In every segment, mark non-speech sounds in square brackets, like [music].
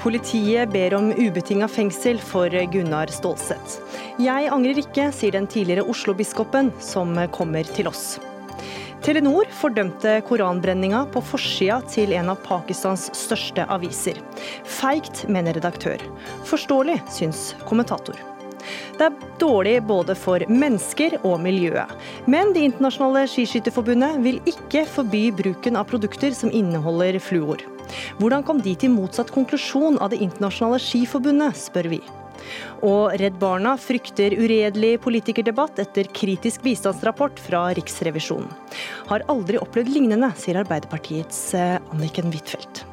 Politiet ber om ubetinga fengsel for Gunnar Stålseth. Jeg angrer ikke, sier den tidligere Oslo-biskopen, som kommer til oss. Telenor fordømte koranbrenninga på forsida til en av Pakistans største aviser. Feigt, mener redaktør. Forståelig, syns kommentator. Det er dårlig både for mennesker og miljøet. Men Det internasjonale skiskytterforbundet vil ikke forby bruken av produkter som inneholder fluor. Hvordan kom de til motsatt konklusjon av Det internasjonale skiforbundet, spør vi. Og Redd Barna frykter uredelig politikerdebatt etter kritisk bistandsrapport fra Riksrevisjonen. Har aldri opplevd lignende, sier Arbeiderpartiets eh, Anniken Huitfeldt.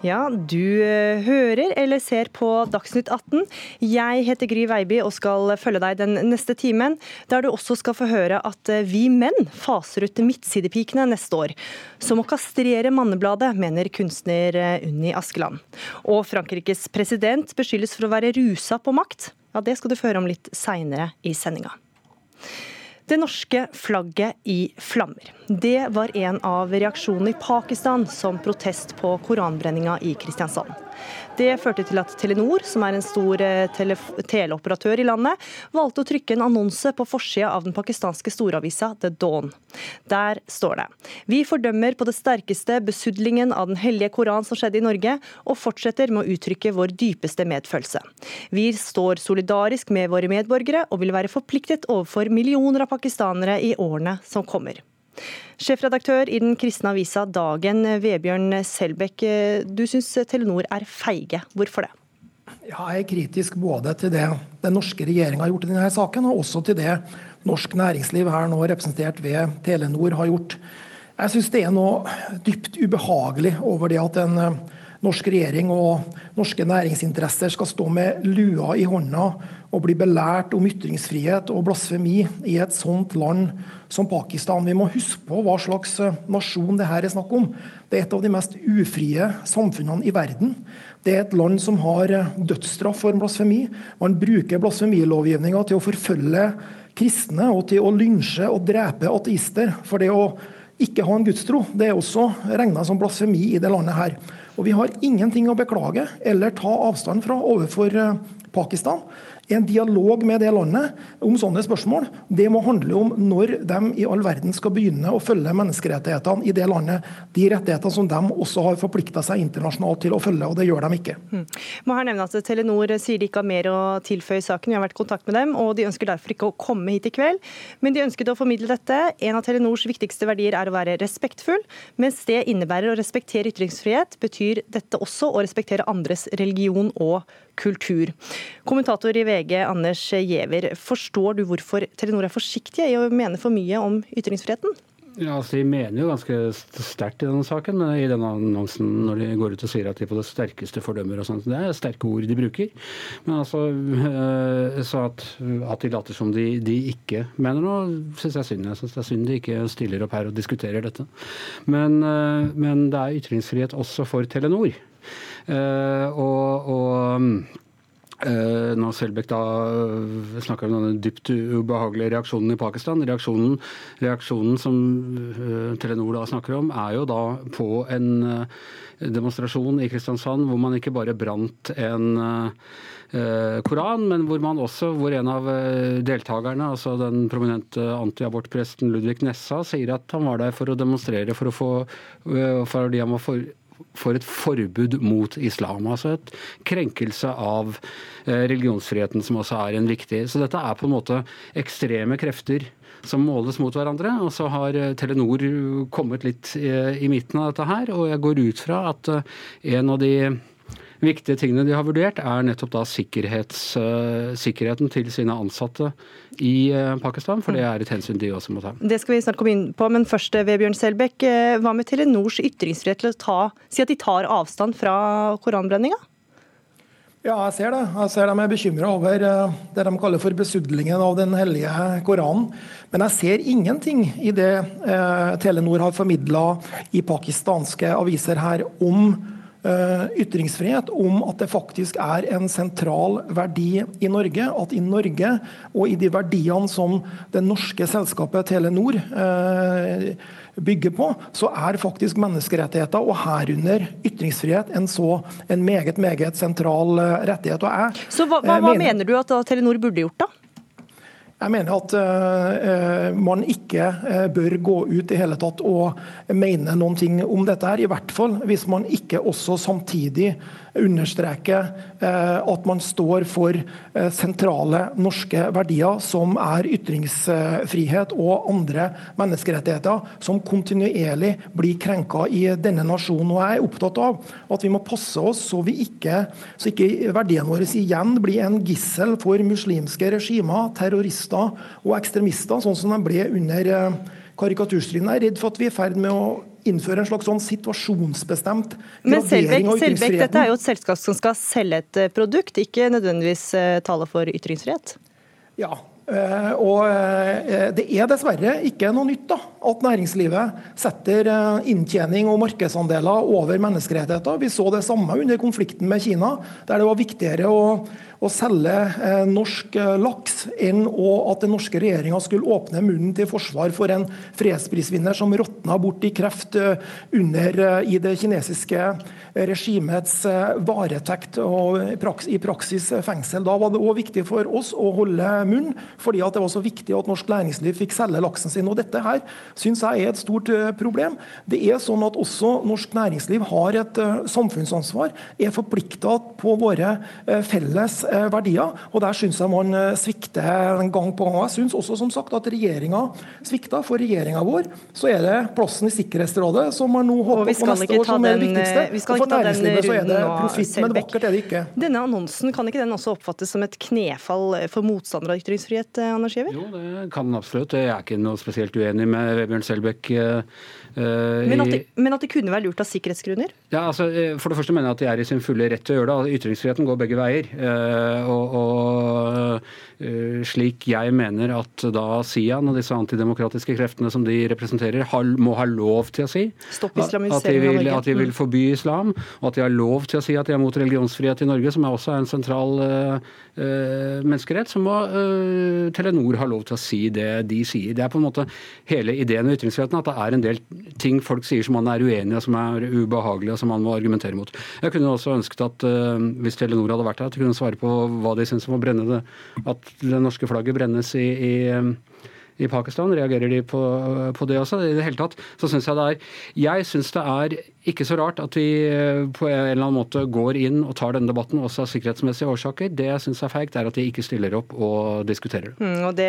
Ja, du eh, hører eller ser på Dagsnytt 18. Jeg heter Gry Veiby og skal følge deg den neste timen, der du også skal få høre at eh, vi menn faser ut midtsidepikene neste år. Som å kastrere Mannebladet, mener kunstner eh, Unni Askeland. Og Frankrikes president beskyldes for å være rusa på makt. Ja, Det skal du få høre om litt seinere i sendinga. Det norske flagget i flammer. Det var en av reaksjonene i Pakistan som protest på koranbrenninga i Kristiansand. Det førte til at Telenor, som er en stor eh, teleoperatør i landet, valgte å trykke en annonse på forsida av den pakistanske storavisa The Dawn. Der står det Vi fordømmer på det sterkeste besudlingen av Den hellige koran som skjedde i Norge, og fortsetter med å uttrykke vår dypeste medfølelse. Vi står solidarisk med våre medborgere og vil være forpliktet overfor millioner av pakistanere i årene som kommer. Sjefredaktør i den kristne avisa Dagen, Vebjørn Selbekk. Du syns Telenor er feige. Hvorfor det? Ja, jeg er kritisk både til det den norske regjeringa har gjort i denne saken, og også til det norsk næringsliv, her nå representert ved Telenor, har gjort. Jeg syns det er noe dypt ubehagelig over det at en eh, norsk regjering og norske næringsinteresser skal stå med lua i hånda og bli belært om ytringsfrihet og blasfemi i et sånt land som Pakistan. Vi må huske på hva slags eh, nasjon det her er snakk om. Det er et av de mest ufrie samfunnene i verden. Det er et land som har eh, dødsstraff for blasfemi. Man bruker blasfemilovgivninga til å forfølge kristne og til å lynsje og drepe ateister. For det å ikke ha en gudstro det er også regna som blasfemi i det landet her. Og Vi har ingenting å beklage eller ta avstand fra overfor eh, Pakistan en dialog med det landet om sånne spørsmål, det må handle om når de i all verden skal begynne å følge menneskerettighetene i det landet. De rettighetene som de også har forplikta seg internasjonalt til å følge, og det gjør de ikke. Mm. Må her nevne at Telenor sier de ikke har mer å tilføye saken. Vi har vært i kontakt med dem, og de ønsker derfor ikke å komme hit i kveld. Men de ønsket å formidle dette. En av Telenors viktigste verdier er å være respektfull. Mens det innebærer å respektere ytringsfrihet, betyr dette også å respektere andres religion og kultur. Kommentator i VG Anders Giæver, forstår du hvorfor Telenor er forsiktige i å mene for mye om ytringsfriheten? Ja, altså De mener jo ganske sterkt i denne saken, i denne annonsen, når de går ut og sier at de på det sterkeste fordømmer og sånt. Det er sterke ord de bruker. Men altså, øh, så at, at de later som de, de ikke mener noe, syns jeg er synd. Jeg syns det er synd de ikke stiller opp her og diskuterer dette. Men, øh, men det er ytringsfrihet også for Telenor. Uh, og, og Uh, når Selbekk da uh, snakker om denne dypt ubehagelige reaksjonen i Pakistan. Reaksjonen, reaksjonen som Telenor da snakker om, er jo da på en demonstrasjon i Kristiansand hvor man ikke bare brant en koran, men hvor man også, hvor en av deltakerne, altså den prominente antiabortpresten Ludvig Nessa, sier at han var der for å demonstrere for å få fordi han var for for et forbud mot islam. Altså et krenkelse av eh, religionsfriheten, som også er en viktig Så dette er på en måte ekstreme krefter som måles mot hverandre. Og så har eh, Telenor kommet litt eh, i midten av dette her, og jeg går ut fra at en av de viktige tingene de har vurdert, er nettopp da sikkerheten til sine ansatte i eh, Pakistan, for det er et hensyn de også må ta. Det skal vi snart komme inn på, men først eh, Vebjørn Selbekk. Eh, hva med Telenors ytringsfrihet til å ta, si at de tar avstand fra koranbrenninga? Ja, jeg ser det. Jeg ser De er bekymra over det de kaller for besudlingen av den hellige Koranen. Men jeg ser ingenting i det eh, Telenor har formidla i pakistanske aviser her om ytringsfrihet, om at det faktisk er en sentral verdi i Norge. At i Norge og i de verdiene som det norske selskapet Telenor bygger på, så er faktisk menneskerettigheter, og herunder ytringsfrihet, en så en meget, meget sentral rettighet. Jeg, så hva, hva, hva mener, mener du at Telenor burde gjort, da? Jeg mener at uh, man ikke uh, bør gå ut i hele tatt og mene noen ting om dette. her, I hvert fall hvis man ikke også samtidig understreke eh, at man står for eh, sentrale norske verdier, som er ytringsfrihet og andre menneskerettigheter, som kontinuerlig blir krenka i denne nasjonen. Og Jeg er opptatt av at vi må passe oss så, vi ikke, så ikke verdiene våre igjen blir en gissel for muslimske regimer, terrorister og ekstremister, sånn som de ble under eh, karikaturstriden. Jeg er redd for at vi er i ferd med å innføre en slags sånn situasjonsbestemt Men Selbekk, Selbek, dette er jo et selskap som skal selge et eh, produkt, ikke nødvendigvis eh, tale for ytringsfrihet? Ja, eh, og Det er dessverre ikke noe nytt da, at næringslivet setter inntjening og markedsandeler over menneskerettigheter. Vi så det samme under konflikten med Kina, der det var viktigere å å selge eh, norsk eh, laks enn at den norske regjeringa skulle åpne munnen til forsvar for en fredsprisvinner som råtna bort i kreft eh, under i det kinesiske regimets varetekt og i praksis fengsel. Da var det òg viktig for oss å holde munn, fordi det var så viktig at norsk næringsliv fikk selge laksen sin. Og Dette her syns jeg er et stort problem. Det er sånn at også norsk næringsliv har et samfunnsansvar, er forplikta på våre felles verdier. og Der syns jeg man eh, svikter gang på gang. Jeg syns også som sagt at regjeringa svikta. For regjeringa vår så er det plassen i Sikkerhetsrådet som man nå håper på neste år som er det viktigste. Eh, og for næringslivet så er det profitt, men vakkert er det ikke. Denne annonsen, kan ikke den også oppfattes som et knefall for motstandere av ytringsfrihet, Anders Giæver? Jo, det kan den absolutt. Jeg er ikke noe spesielt uenig med Vebjørn Selbekk. Men at, det, men at det kunne være lurt av sikkerhetsgrunner? Ja, altså, For det første mener jeg at de er i sin fulle rett til å gjøre det. Ytringsfriheten går begge veier. Eh, og, og, eh, slik jeg mener at da Sian og disse antidemokratiske kreftene som de representerer, må ha lov til å si Stopp at, de vil, at de vil forby islam, og at de har lov til å si at de er mot religionsfrihet i Norge, som er også en sentral menneskerett, så må Telenor ha lov til å si det de sier. Det er på en måte hele ideen med ytringsfriheten, at det er en del ting folk sier som man er uenig i, som er ubehagelige, og som man må argumentere mot. Jeg kunne også ønsket at uh, hvis Telenor hadde vært her, at de kunne svare på hva de syns om å brenne det, at det norske flagget brennes i, i i Pakistan? Reagerer de på, på, det også? I det hele tatt så syns jeg det er Jeg syns det er ikke så rart at vi eh, på en eller annen måte går inn og tar denne debatten også av sikkerhetsmessige årsaker. Det jeg syns er feigt, er at de ikke stiller opp og diskuterer det. Mm, og det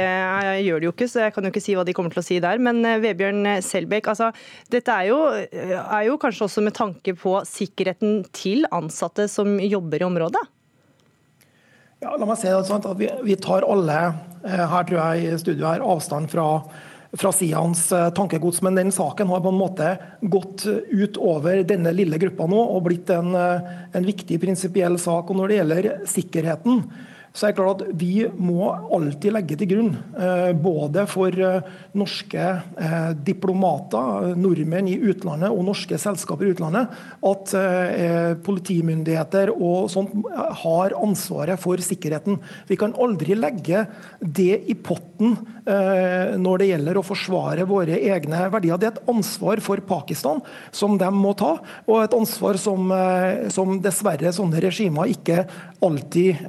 gjør de jo ikke, så jeg kan jo ikke si hva de kommer til å si der. Men eh, Vebjørn Selbekk, altså, dette er jo, er jo kanskje også med tanke på sikkerheten til ansatte som jobber i området? Ja, la meg si det sånn at vi, vi, tar alle eh, her tror jeg i studio her, avstand fra, fra Sians eh, tankegods, men den saken har på en måte gått utover denne lille gruppa nå og blitt en, eh, en viktig prinsipiell sak. Og Når det gjelder sikkerheten, så er det klart at vi må alltid legge til grunn, eh, både for eh, norske eh, diplomater, nordmenn i utlandet og norske selskaper i utlandet, at politimyndigheter og sånt har ansvaret for sikkerheten. Vi kan aldri legge det i potten når det gjelder å forsvare våre egne verdier. Det er et ansvar for Pakistan som de må ta, og et ansvar som, som dessverre sånne regimer ikke alltid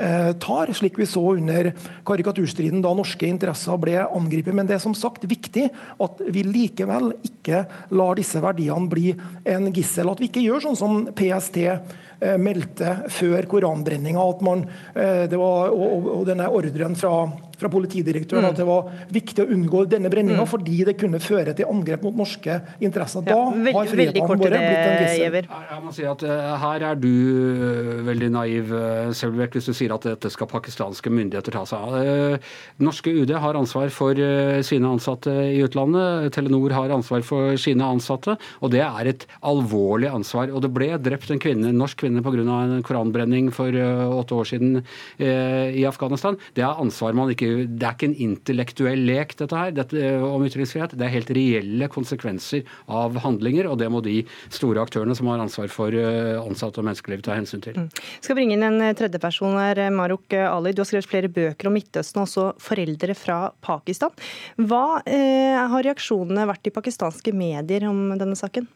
tar slik vi så under karikaturstriden da norske interesser ble angrepet. Men det er som sagt viktig at vi likevel ikke lar disse verdiene bli en gissel. At vi ikke gjør sånn som PST eh, meldte før koranbrenninga, at eh, det og, og denne ordren fra fra politidirektøren mm. at det var viktig å unngå denne brenninga mm. fordi det kunne føre til angrep mot norske interesser. Da ja, veldig, har frihetene våre blitt en gissel. Jeg må si at uh, Her er du uh, veldig naiv, uh, Selbekk, hvis du sier at dette skal pakistanske myndigheter ta seg av. Norske UD har ansvar for sine ansatte i utlandet. Telenor har ansvar for sine ansatte. Og det er et alvorlig ansvar. Og det ble drept en kvinne, en norsk kvinne inne pga. en koranbrenning for åtte år siden i Afghanistan. Det er ansvar man ikke Det er ikke en intellektuell lek, dette her, dette, om ytringsfrihet. Det er helt reelle konsekvenser av handlinger, og det må de store aktørene som har ansvar for ansatte og menneskeliv, ta hensyn til. Mm. Skal bringe inn en tredjeperson her, Maruk Ali. Du har skrevet flere bøker om Midtøsten, også foreldre fra Pakistan. Hva eh, har reaksjonene vært i pakistanske medier om denne saken?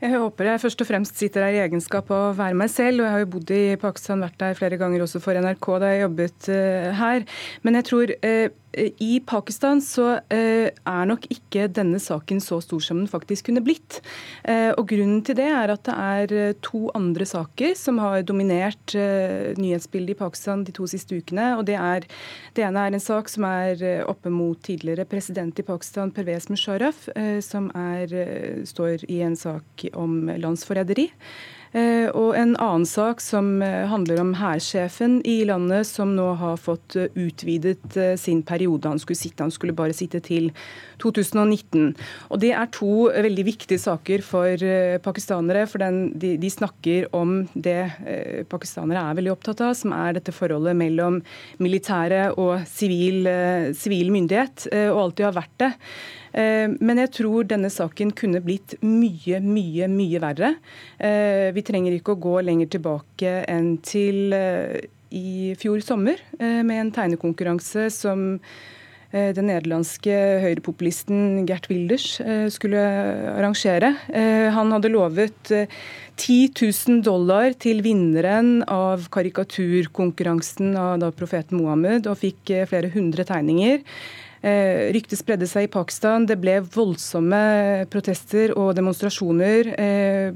Jeg håper jeg først og fremst sitter her i egenskap av å være meg selv. og Jeg har jo bodd i Pakistan, vært der flere ganger også for NRK da jeg jobbet uh, her. Men jeg tror uh, i Pakistan så uh, er nok ikke denne saken så stor som den faktisk kunne blitt. Og Grunnen til det er at det er to andre saker som har dominert nyhetsbildet i Pakistan de to siste ukene. og Det, er, det ene er en sak som er oppe mot tidligere president i Pakistan, Pervez Musharraf, som er, står i en sak om landsforræderi. Eh, og en annen sak som eh, handler om hærsjefen i landet, som nå har fått eh, utvidet sin periode han skulle sitte. Han skulle bare sitte til 2019. Og Det er to veldig viktige saker for pakistanere. For den, de, de, snakker om det pakistanere er veldig opptatt av, som er dette forholdet mellom militære og sivil, sivil myndighet, og alltid har vært det. Men jeg tror denne saken kunne blitt mye, mye, mye verre. Eh, vi trenger ikke å gå lenger tilbake enn til eh, i fjor sommer, med en tegnekonkurranse som den nederlandske høyrepopulisten Gert Wilders skulle arrangere. Han hadde lovet 10 000 dollar til vinneren av karikaturkonkurransen av profeten Mohammed, og fikk flere hundre tegninger. Eh, ryktet spredde seg i Pakistan. Det ble voldsomme protester og demonstrasjoner. Eh,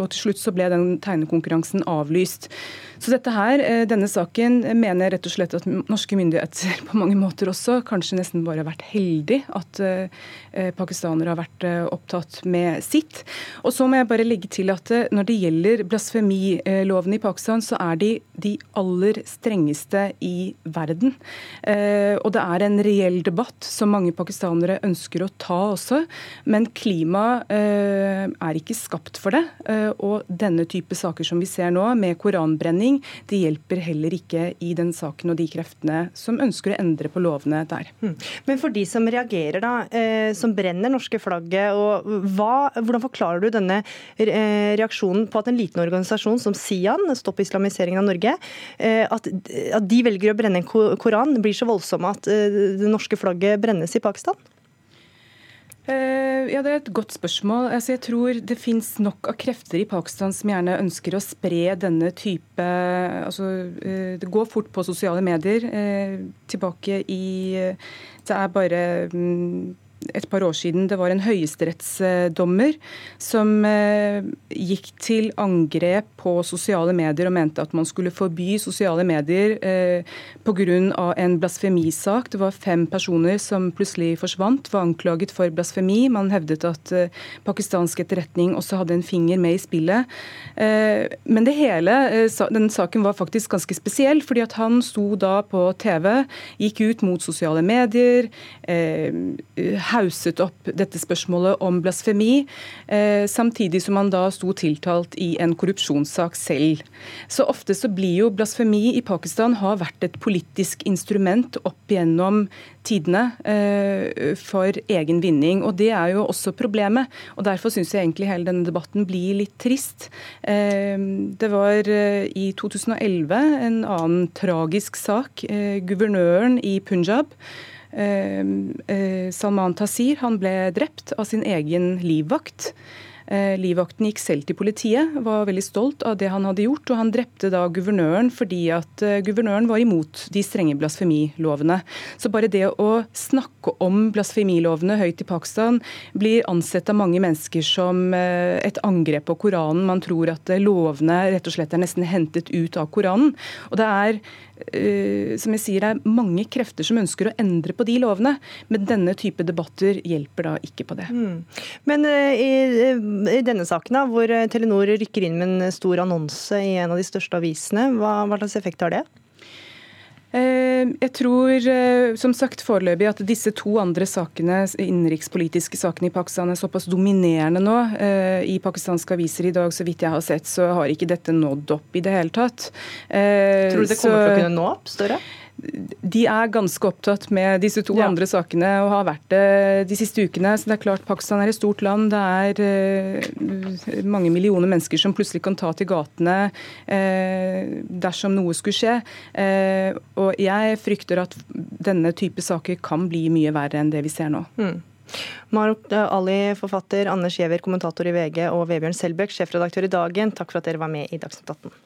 og til slutt så ble den tegnekonkurransen avlyst. Så dette her, eh, denne saken mener jeg rett og slett at norske myndigheter [laughs] på mange måter også kanskje nesten bare har vært heldig at eh, pakistanere har vært eh, opptatt med sitt. Og så må jeg bare legge til at når det gjelder blasfemiloven i Pakistan, så er de de aller strengeste i verden. Og det er en reell debatt som mange pakistanere ønsker å ta også, men klimaet er ikke skapt for det. Og denne type saker som vi ser nå, med koranbrenning mening. Det hjelper heller ikke i den saken og de kreftene som ønsker å endre på lovene der. Hmm. Men for de som reagerer, da, eh, som brenner norske flagget, hva, hvordan forklarer du denne eh, reaksjonen på at en liten organisasjon som Sian, Stopp islamiseringen av Norge, eh, at de velger å brenne en koran, blir så voldsomme at det norske flagget brennes i Pakistan? Eh, ja, Det er et godt spørsmål. Altså, jeg tror det finnes nok av krefter i Pakistan som gjerne ønsker å spre denne type altså, eh, Det går fort på sosiale medier. Eh, tilbake i Det er bare mm, et par år siden det var en høyesterettsdommer som eh, gikk til angrep på sosiale medier og mente at man skulle forby sosiale medier eh, pga. en blasfemisak. Det var fem personer som plutselig forsvant, var anklaget for blasfemi. Man hevdet at eh, pakistansk etterretning også hadde en finger med i spillet. Men det hele, den saken var faktisk ganske spesiell, fordi at han sto da på TV, gikk ut mot sosiale medier. Hauset opp dette spørsmålet om blasfemi, eh, samtidig som han da sto tiltalt i en korrupsjonssak selv. Så ofte så blir jo blasfemi i Pakistan har vært et politisk instrument opp gjennom tidene eh, for egen vinning. og Det er jo også problemet. og Derfor syns jeg egentlig hele denne debatten blir litt trist. Eh, det var i 2011 en annen tragisk sak. Guvernøren i Punjab Salman Tasir han ble drept av sin egen livvakt. Eh, livvakten gikk selv til politiet, var veldig stolt av det han hadde gjort. Og han drepte da guvernøren fordi at eh, guvernøren var imot de strenge blasfemilovene. Så bare det å snakke om blasfemilovene høyt i Pakistan blir ansett av mange mennesker som et angrep på Koranen. Man tror at lovene rett og slett er nesten hentet ut av Koranen. Og det er Eh, som jeg sier, det er mange krefter som ønsker å endre på de lovene. Men denne type debatter hjelper da ikke på det. Mm. Men uh, i, i, denne saken, da, hvor Telenor rykker inn med en stor annonse i en av de største avisene, hva, hva slags effekt har det? Eh, Jeg tror som sagt foreløpig at disse to andre sakene, innenrikspolitiske sakene i Pakistan er såpass dominerende nå. I pakistanske aviser i dag, så vidt jeg har sett, så har ikke dette nådd opp i det hele tatt. Tror du det kommer til å kunne nå opp, Støre? De er ganske opptatt med disse to ja. andre sakene og har vært det de siste ukene. Så det er klart Pakistan er et stort land. Det er eh, mange millioner mennesker som plutselig kan ta til gatene eh, dersom noe skulle skje. Eh, og jeg frykter at denne type saker kan bli mye verre enn det vi ser nå. Mm. Marok Ali, forfatter, Anders Giæver, kommentator i VG, og Vebjørn Selbøk, sjefredaktør i Dagen, takk for at dere var med i Dagsnytt 18.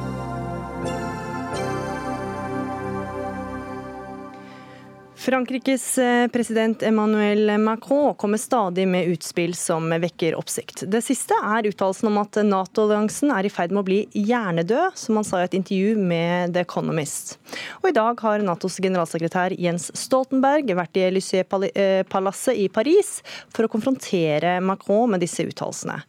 Frankrikes eh, president Emmanuel Macron kommer stadig med utspill som vekker oppsikt. Det siste er uttalelsen om at Nato-alliansen er i ferd med å bli hjernedød, som han sa i et intervju med The Economist. Og I dag har Natos generalsekretær Jens Stoltenberg vært i Élysée-palasset i Paris for å konfrontere Macron med disse uttalelsene.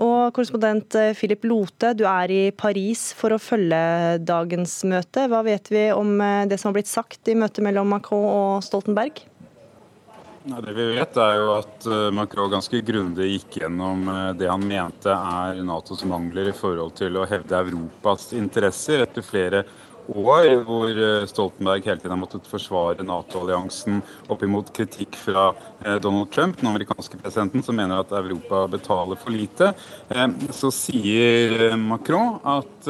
Og Korrespondent eh, Philip Lote, du er i Paris for å følge dagens møte. Hva vet vi om eh, det som har blitt sagt i møtet mellom Macron og Stoltenberg? det vi vet er jo at eh, Macron ganske grundig gikk gjennom eh, det han mente er Natos mangler i forhold til å hevde Europas interesser etter flere år hvor eh, Stoltenberg hele tiden har måttet forsvare Nato-alliansen oppimot kritikk fra Donald Trump, den amerikanske presidenten, som mener at Europa betaler for lite. Så sier Macron at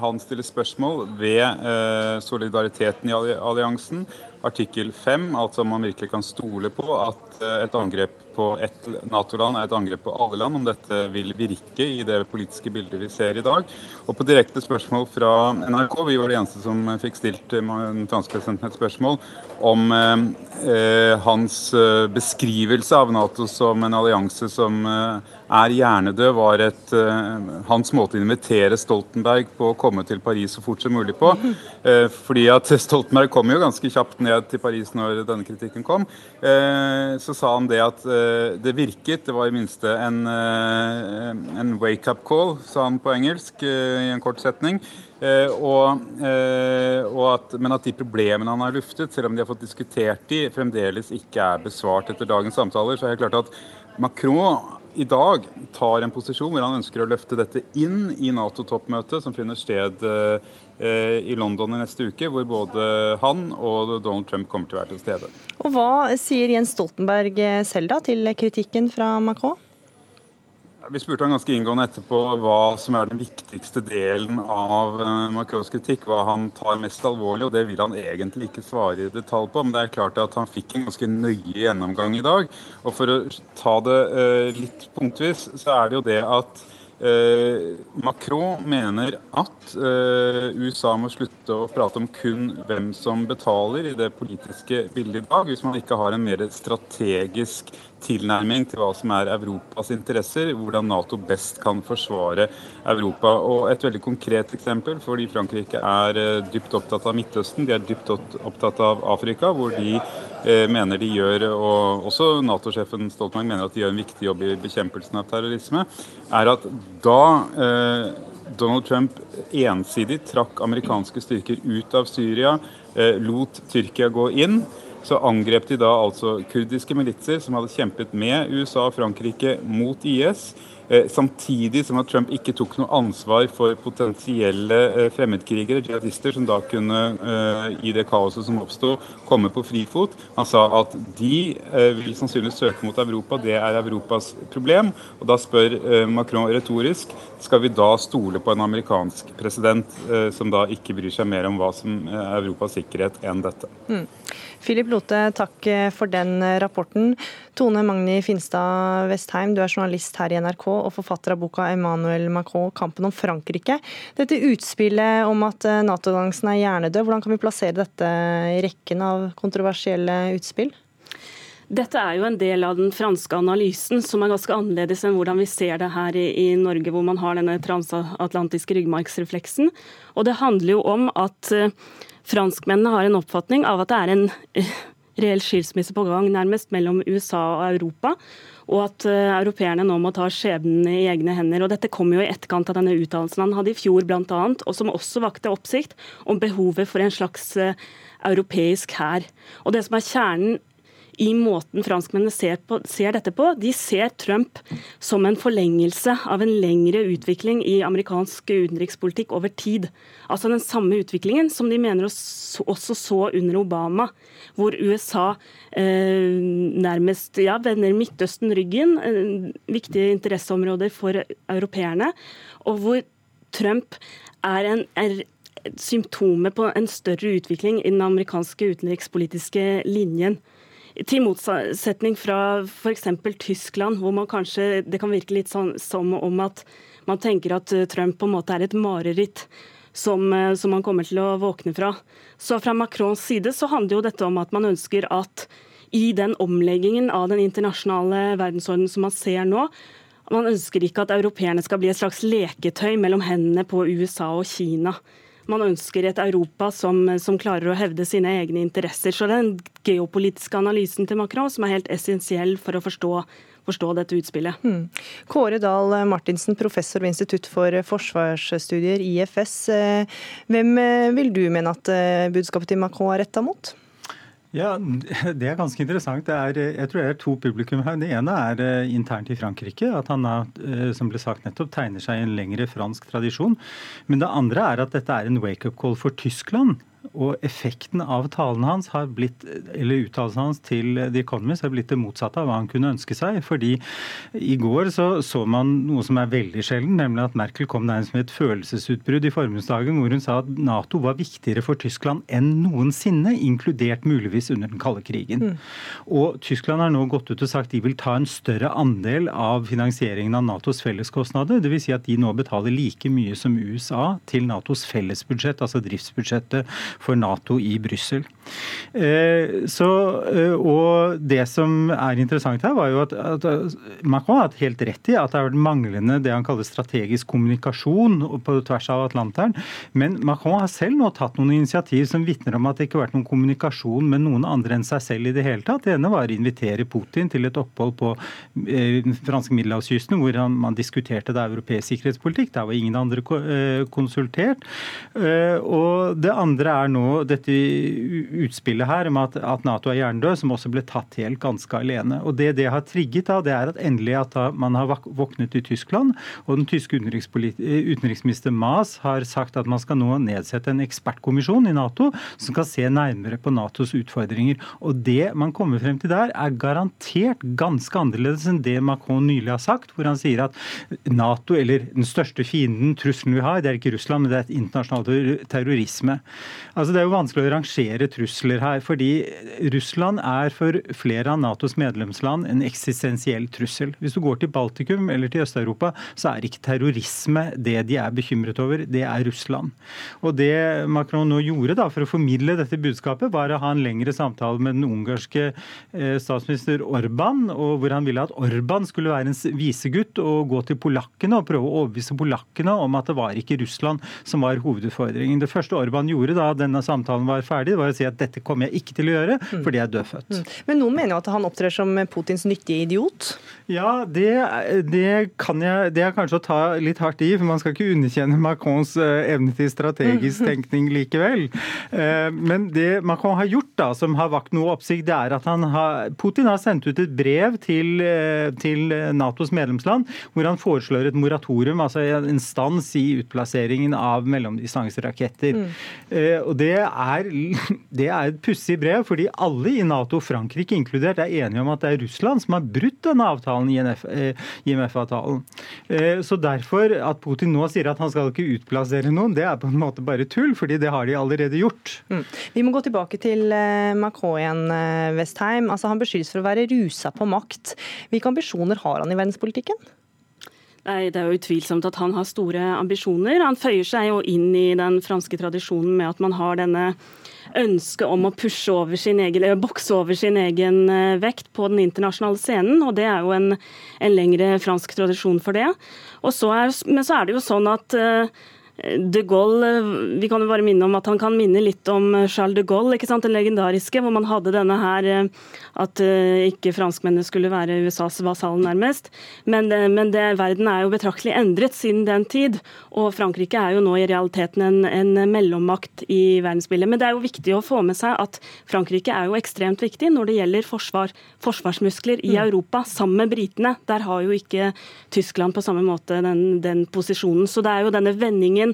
han stiller spørsmål ved solidariteten i alliansen artikkel 5, altså man virkelig kan stole på at eh, et angrep på ett Nato-land er et angrep på alle land, om dette vil virke i det politiske bildet vi ser i dag. Og på direkte spørsmål fra NRK, vi var de eneste som fikk stilt den franske presidenten et spørsmål om eh, eh hans eh, beskrivelse av Nato som en allianse som eh, er hjernedød, var et, uh, hans måte å invitere Stoltenberg på å komme til Paris så fort som mulig på. Uh, [laughs] fordi at Stoltenberg kom jo ganske kjapt ned til Paris når denne kritikken kom. Uh, så sa han det at det virket, det var i minste en, en wake-up call, sa han på engelsk i en kort setning. Og, og at, men at de problemene han har luftet, selv om de har fått diskutert de, fremdeles ikke er besvart etter dagens samtaler. Så er det klart at Macron i dag tar en posisjon hvor han ønsker å løfte dette inn i Nato-toppmøtet som finner sted eh, i London i neste uke, hvor både han og Donald Trump kommer til å være til stede. Og Hva sier Jens Stoltenberg selv da til kritikken fra Macron? Vi spurte han ganske inngående etterpå hva som er den viktigste delen av uh, Macrons kritikk. Hva han tar mest alvorlig, og det vil han egentlig ikke svare i detalj på. Men det er klart at han fikk en ganske nøye gjennomgang i dag. Og for å ta det uh, litt punktvis, så er det jo det at uh, Macron mener at USA må slutte å prate om kun hvem som betaler i det politiske bildet i dag, hvis man ikke har en mer strategisk tilnærming til hva som er Europas interesser, hvordan Nato best kan forsvare Europa. Og Et veldig konkret eksempel, fordi Frankrike er eh, dypt opptatt av Midtøsten, de er dypt opptatt av Afrika, hvor de eh, mener de gjør, og også Nato-sjefen Stoltenberg mener at de gjør en viktig jobb i bekjempelsen av terrorisme, er at da eh, Donald Trump ensidig trakk amerikanske styrker ut av Syria, lot Tyrkia gå inn, så angrep de da altså kurdiske militser som hadde kjempet med USA og Frankrike mot IS. Eh, samtidig som at Trump ikke tok noe ansvar for potensielle eh, fremmedkrigere, jihadister, som da kunne, eh, i det kaoset som oppsto, komme på frifot. Han sa at de vil sannsynligvis søke mot Europa, det er Europas problem. Og da spør Macron retorisk skal vi da stole på en amerikansk president som da ikke bryr seg mer om hva som er Europas sikkerhet enn dette. Mm. Philip Lote, takk for den rapporten. Tone Magni Finstad Vestheim, du er journalist her i NRK og forfatter av boka 'Emmanuel Macron kampen om Frankrike'. Dette utspillet om at eh, Nato-alliansen er hjernedød, hvordan kan vi plassere dette i rekken av kontroversielle utspill? Dette er jo en del av den franske analysen, som er ganske annerledes enn hvordan vi ser det her i, i Norge, hvor man har denne transatlantiske ryggmargsrefleksen. Og det handler jo om at uh, franskmennene har en oppfatning av at det er en uh, reell skilsmisse på gang, nærmest mellom USA og Europa. Og at uh, europeerne nå må ta skjebnen i egne hender. Og Dette kom jo i etterkant av denne uttalelsen han hadde i fjor, annet, og som også vakte oppsikt om behovet for en slags uh, europeisk hær. Og det som er kjernen i måten franskmennene ser, på, ser, dette på. De ser Trump som en forlengelse av en lengre utvikling i amerikansk utenrikspolitikk over tid. Altså den samme utviklingen som de mener også så under Obama, hvor USA eh, nærmest ja, vender Midtøsten ryggen, eh, viktige interesseområder for europeerne, og hvor Trump er en er symptomet på en større utvikling i den amerikanske utenrikspolitiske linjen. Til motsetning fra f.eks. Tyskland, hvor man kanskje, det kan virke litt sånn som om at man tenker at eh, Trump på en måte er et mareritt som, eh, som man kommer til å våkne fra. Så fra Macrons side så handler jo dette om at man ønsker at i den omleggingen av den internasjonale verdensordenen som man ser nå, man ønsker ikke at europeerne skal bli et slags leketøy mellom hendene på USA og Kina. Man ønsker et Europa som, som, klarer å hevde sine egne interesser. Så den geopolitiske analysen til Macron som er helt essensiell for å forstå forstå dette utspillet. Hmm. Kåre Dahl Martinsen, professor ved Institutt for forsvarsstudier, IFS. Eh, hvem eh, vil du mene at eh, budskapet til Macron er retta mot? Ja, [laughs] Det er ganske interessant. Er, jeg tror det er to publikum her. Det ene er uh, internt i Frankrike. At han er, som ble sagt nettopp, tegner seg i en lengre fransk tradisjon. Men det andre er at dette er en wake-up call for Tyskland. Og effekten av talene hans har blitt, eller uttalelsene hans til The Economist har blitt det motsatte av hva han kunne ønske seg. Fordi i går så, så man noe som er veldig sjelden, nemlig at Merkel kom nærmest med et følelsesutbrudd i forbundsdagen hvor hun sa at Nato var viktigere for Tyskland enn noensinne, inkludert muligvis under den kalde krigen. Mm. Og Tyskland har nå gått ut og sagt de vil ta en større andel av finansieringen av Natos felleskostnader. Dvs. Si at de nå betaler like mye som USA til Natos fellesbudsjett, altså driftsbudsjettet for Nato i Brussel. Eh, eh, og det som er interessant her, var jo at, at Macron har hatt helt rett i at det har vært manglende det han kaller strategisk kommunikasjon på tvers av Atlanteren. Men Macron har selv nå tatt noen initiativ som vitner om at det ikke har vært noen kommunikasjon med noen andre enn seg selv i det hele tatt. Det ene var å invitere Putin til et opphold på eh, franske middelhavskysten hvor han, man diskuterte det europeisk sikkerhetspolitikk. Der var ingen andre konsultert. Og det andre er nå dette utspillet her om at, at Nato er hjernedød, som også ble tatt helt ganske alene. Og Det det har trigget, da, det er at endelig at man har våknet i Tyskland, og den tyske utenriksminister Maas har sagt at man skal nå nedsette en ekspertkommisjon i Nato som skal se nærmere på Natos utfordringer. Og Det man kommer frem til der, er garantert ganske annerledes enn det Macron nylig har sagt, hvor han sier at Nato, eller den største fienden, trusselen vi har, det er ikke Russland, men det er et internasjonalt terrorisme. Altså Det er jo vanskelig å rangere trusler her, fordi Russland er for flere av Natos medlemsland en eksistensiell trussel. Hvis du går til Baltikum eller til Øst-Europa, så er ikke terrorisme det de er bekymret over, det er Russland. Og Det Macron nå gjorde da for å formidle dette budskapet, var å ha en lengre samtale med den ungarske eh, statsminister Orban, og hvor han ville at Orban skulle være en visegutt og gå til polakkene og prøve å overbevise polakkene om at det var ikke Russland som var hovedutfordringen. Det første Orban gjorde da denne samtalen var ferdig, var å si at dette kommer jeg ikke til å gjøre, mm. fordi jeg er dødfødt. Mm. Men noen mener jo at han opptrer som Putins nyttige idiot? Ja, det, det kan jeg Det er kanskje å ta litt hardt i, for man skal ikke underkjenne Macrons eh, evne til strategisk tenkning likevel. Eh, men det Macron har gjort, da, som har vakt noe oppsikt, det er at han har, Putin har sendt ut et brev til, eh, til Natos medlemsland hvor han foreslår et moratorium, altså en stans i utplasseringen av mellomdistanseraketter. Mm. Og det er, [laughs] det er et pussig brev, fordi alle i Nato, Frankrike inkludert, er enige om at det er Russland som har brutt denne avtalen, IMF-avtalen. Eh, eh, så derfor, at Putin nå sier at han skal ikke utplassere noen, det er på en måte bare tull, fordi det har de allerede gjort. Mm. Vi må gå tilbake til eh, Macron igjen, Westheim. Altså, han beskyldes for å være rusa på makt. Hvilke ambisjoner har han i verdenspolitikken? Nei, Det er jo utvilsomt at han har store ambisjoner. Han føyer seg jo inn i den franske tradisjonen med at man har denne ønsket om å pushe over sin egen, bokse over sin egen eh, vekt på den internasjonale scenen. og Det er jo en, en lengre fransk tradisjon for det. Så er, men så er det jo sånn at uh, de Gaulle Vi kan jo bare minne om at han kan minne litt om Charles de Gaulle, ikke sant? den legendariske, hvor man hadde denne her at ikke franskmennene skulle være USAs vasall, nærmest. Men, men det, verden er jo betraktelig endret siden den tid. Og Frankrike er jo nå i realiteten en, en mellommakt i verdensbildet. Men det er jo viktig å få med seg at Frankrike er jo ekstremt viktig når det gjelder forsvar, forsvarsmuskler i mm. Europa, sammen med britene. Der har jo ikke Tyskland på samme måte den, den posisjonen. Så det er jo denne vendingen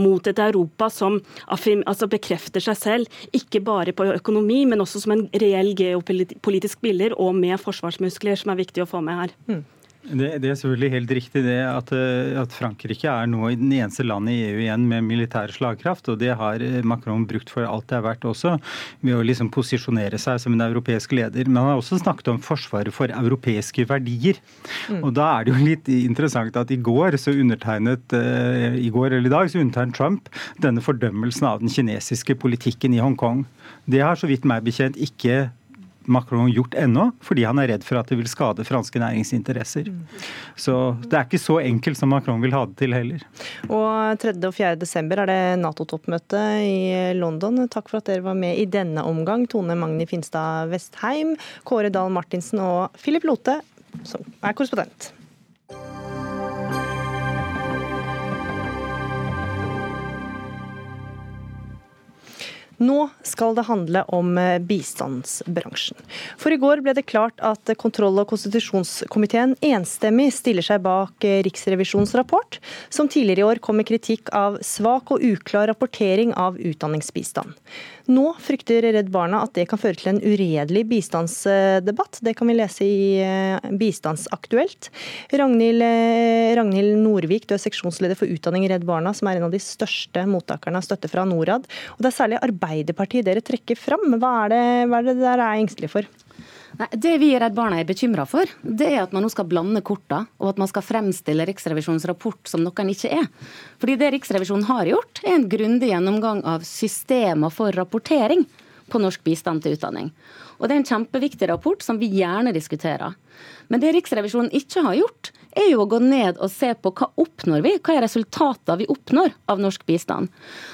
mot et Europa som altså bekrefter seg selv, ikke bare på økonomi, men også som en reell geopolitisk spiller, og med forsvarsmuskler, som er viktig å få med her. Mm. Det, det, er selvfølgelig helt riktig det at, eh, at, Frankrike er nå den eneste landet i EU igjen med militær slagkraft. og Det har eh, Macron brukt for alt det er verdt også, ved å liksom posisjonere seg som en europeisk leder. Men han har også snakket om forsvaret for europeiske verdier. Mm. Og Da er det jo litt interessant at i går så undertegnet uh, i går eller i dag så undertegnet Trump denne fordømmelsen av den kinesiske politikken i Hongkong. Det har så vidt meg bekjent ikke Macron gjort ennå, fordi han er redd for at det vil skade franske næringsinteresser. Så det er ikke så enkelt som Macron vil ha det til heller. Og 3. og 4. desember er det Nato-toppmøte i London. Takk for at dere var med i denne omgang. Tone Magni Finstad Vestheim, Kåre Dahl Martinsen og Philip Lote, som er korrespondent. Nå skal det handle om eh, bistandsbransjen. For i går ble det klart at kontroll- og konstitusjonskomiteen enstemmig stiller seg bak eh, Riksrevisjonens rapport, som tidligere i år kom med kritikk av svak og uklar rapportering av utdanningsbistand. Nå frykter Redd Barna at det kan føre til en uredelig bistandsdebatt. Det kan vi lese i eh, Bistandsaktuelt. Ragnhild, Ragnhild Norvik, du er seksjonsleder for utdanning i Redd Barna, som er en av de største mottakerne av støtte fra Norad. Og Det er særlig Arbeiderpartiet dere trekker fram. Hva er det, hva er det dere er engstelige for? Nei, det vi i Redd Barna er bekymra for, det er at man nå skal blande korta, og at man skal fremstille Riksrevisjonens rapport som noe den ikke er. Fordi det Riksrevisjonen har gjort, er en grundig gjennomgang av systemer for rapportering på norsk bistand til utdanning. Og Det er en kjempeviktig rapport som vi gjerne diskuterer. Men det Riksrevisjonen ikke har gjort, er jo å gå ned og se på hva oppnår vi, hva er resultatene vi oppnår av norsk bistand.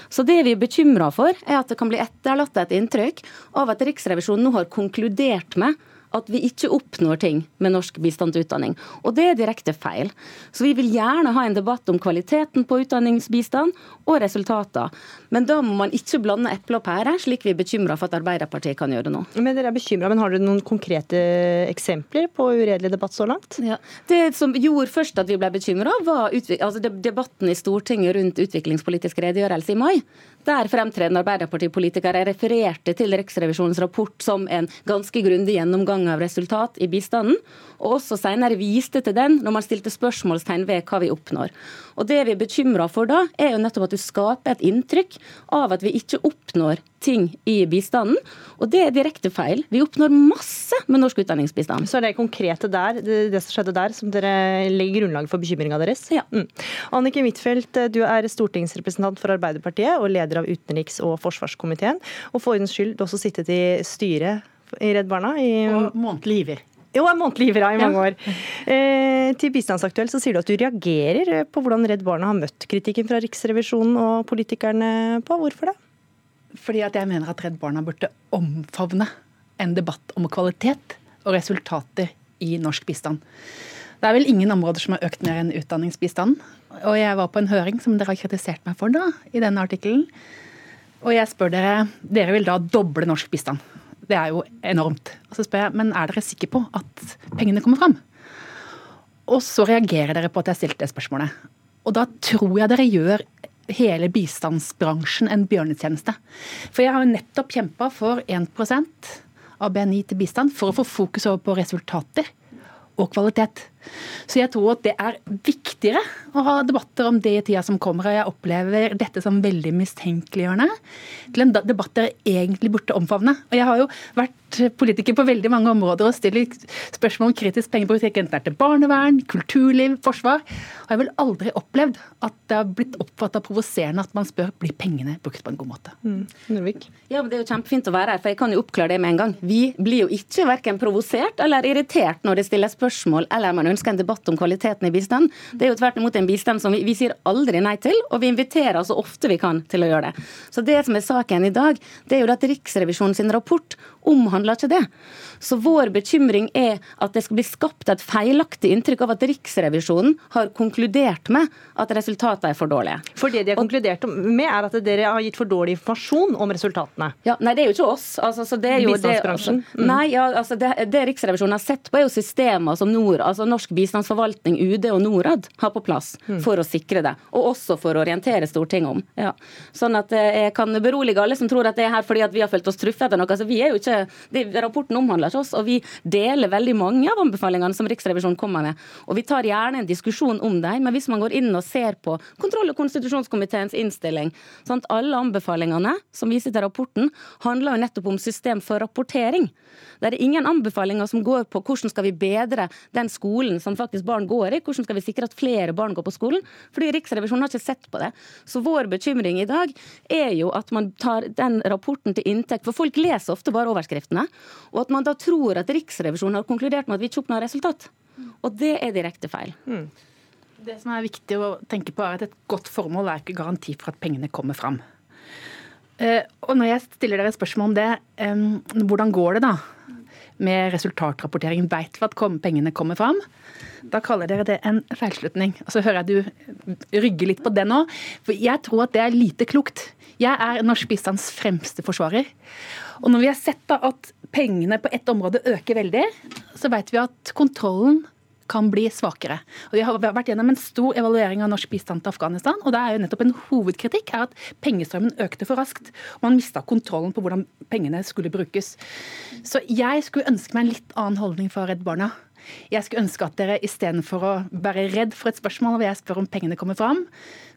Så det vi er bekymra for, er at det kan bli etterlatt et inntrykk av at Riksrevisjonen nå har konkludert med at vi ikke oppnår ting med norsk bistand til utdanning. Og det er direkte feil. Så vi vil gjerne ha en debatt om kvaliteten på utdanningsbistand og resultater. Men da må man ikke blande eple og pære, slik vi er bekymra for at Arbeiderpartiet kan gjøre nå. Men dere er bekymret, men Har dere noen konkrete eksempler på uredelig debatt så langt? Ja. Det som gjorde først at vi ble bekymra, var altså debatten i Stortinget rundt utviklingspolitisk redegjørelse i mai. Der fremtredende Arbeiderpartipolitikere refererte til Riksrevisjonens rapport som en ganske grundig gjennomgang av resultat i bistanden, og også senere viste til den når man stilte spørsmålstegn ved hva vi oppnår. Og Det vi er bekymra for da, er jo nettopp at du skaper et inntrykk av at vi ikke oppnår ting i bistanden. Og det er direkte feil. Vi oppnår masse med norsk utdanningsbistand. Så er det konkrete der, det som skjedde der, som dere legger grunnlaget for bekymringa deres? Ja. Mm. Annike Huitfeldt, du er stortingsrepresentant for Arbeiderpartiet og leder av utenriks- og forsvarskomiteen. Og for ordens skyld, du har også sittet i styret i Redd Barna. I, og månedlig giver. Jo, er månedlig giver i mange år. Eh, til Bistandsaktuell så sier du at du reagerer på hvordan Redd Barna har møtt kritikken fra Riksrevisjonen og politikerne på. Hvorfor det? Fordi at jeg mener at Redd Barna burde omfavne en debatt om kvalitet og resultater i norsk bistand. Det er vel ingen områder som har økt mer enn utdanningsbistanden. Og jeg var på en høring som dere har kritisert meg for da, i denne artikkelen. Og jeg spør dere Dere vil da doble norsk bistand. Det er jo enormt. Og så spør jeg, men er dere sikre på at pengene kommer fram? Og så reagerer dere på at jeg stilte det spørsmålet. Og da tror jeg dere gjør hele bistandsbransjen en bjørnetjeneste. For jeg har jo nettopp kjempa for 1% av BNI til bistand for å få fokus over på resultater og kvalitet. Så jeg tror at det er viktigere å ha debatter om det i tida som kommer. Og jeg opplever dette som veldig mistenkeliggjørende til en debatt dere egentlig burde omfavne. Og jeg har jo vært politiker på veldig mange områder og stiller spørsmål om kritisk pengepolitikk, enten det er til barnevern, kulturliv, forsvar. Og jeg har vel aldri opplevd at det har blitt oppfatta provoserende at man spør blir pengene brukt på en god måte. Mm. Ja, men Det er jo kjempefint å være her, for jeg kan jo oppklare det med en gang. Vi blir jo ikke verken provosert eller irritert når det stilles spørsmål eller man ønsker ønsker en debatt om kvaliteten i bistand. Det er jo tvert imot en bistand som vi, vi sier aldri nei til, og vi inviterer så ofte vi kan til å gjøre det. Så det som er saken i dag, det er jo at Riksrevisjonen sin rapport omhandler ikke det. Så vår bekymring er at det skal bli skapt et feilaktig inntrykk av at Riksrevisjonen har konkludert med at resultatene er for dårlige. For det de har konkludert med, er at dere har gitt for dårlig informasjon om resultatene? Ja, nei, det er jo ikke oss. Altså, det er jo det, altså. Nei, ja, altså, det, det, Riksrevisjonen har sett på, er jo systemer som Nord, altså Norsk bistandsforvaltning, UD og Norad har på plass mm. for å sikre det. Og også for å orientere Stortinget om. Ja. Sånn at eh, jeg kan berolige alle som tror at det er her fordi at vi har følt oss truffet etter noe. Altså, vi er jo ikke, det, Rapporten omhandler ikke oss, og vi deler veldig mange av anbefalingene som Riksrevisjonen kommer med. Og vi tar gjerne en diskusjon om dem, men hvis man går inn og ser på kontroll- og konstitusjonskomiteens innstilling, sånn at alle anbefalingene som viser til rapporten, handler jo nettopp om system for rapportering. Det er ingen anbefalinger som går på hvordan skal vi bedre den skolen som faktisk barn går i, hvordan skal vi sikre at flere barn går på skolen, fordi Riksrevisjonen har ikke sett på det. Så vår bekymring i dag er jo at man tar den rapporten til inntekt, for folk leser ofte bare overskriftene, og at man da tror at Riksrevisjonen har konkludert med at vi ikke oppnår resultat. Og det er direkte feil. Mm. Det som er viktig å tenke på, er at et godt formål er ikke garanti for at pengene kommer fram. Eh, og når jeg stiller dere spørsmål om det, hvordan går det da med resultatrapporteringen Veit vi at pengene kommer fram? Da kaller dere det en feilslutning. Og så hører jeg du rygger litt på det nå. For jeg tror at det er lite klokt. Jeg er norsk bistands fremste forsvarer. Og når vi har sett da at pengene på ett område øker veldig, så vet vi at kontrollen kan bli svakere. Og Vi har vært gjennom en stor evaluering av norsk bistand til Afghanistan. og det er jo nettopp En hovedkritikk er at pengestrømmen økte for raskt. og Man mista kontrollen på hvordan pengene skulle brukes. Så jeg skulle ønske meg en litt annen holdning fra Redd Barna. Jeg skulle ønske at dere istedenfor å være redd for et spørsmål hvor jeg spør om pengene kommer fram,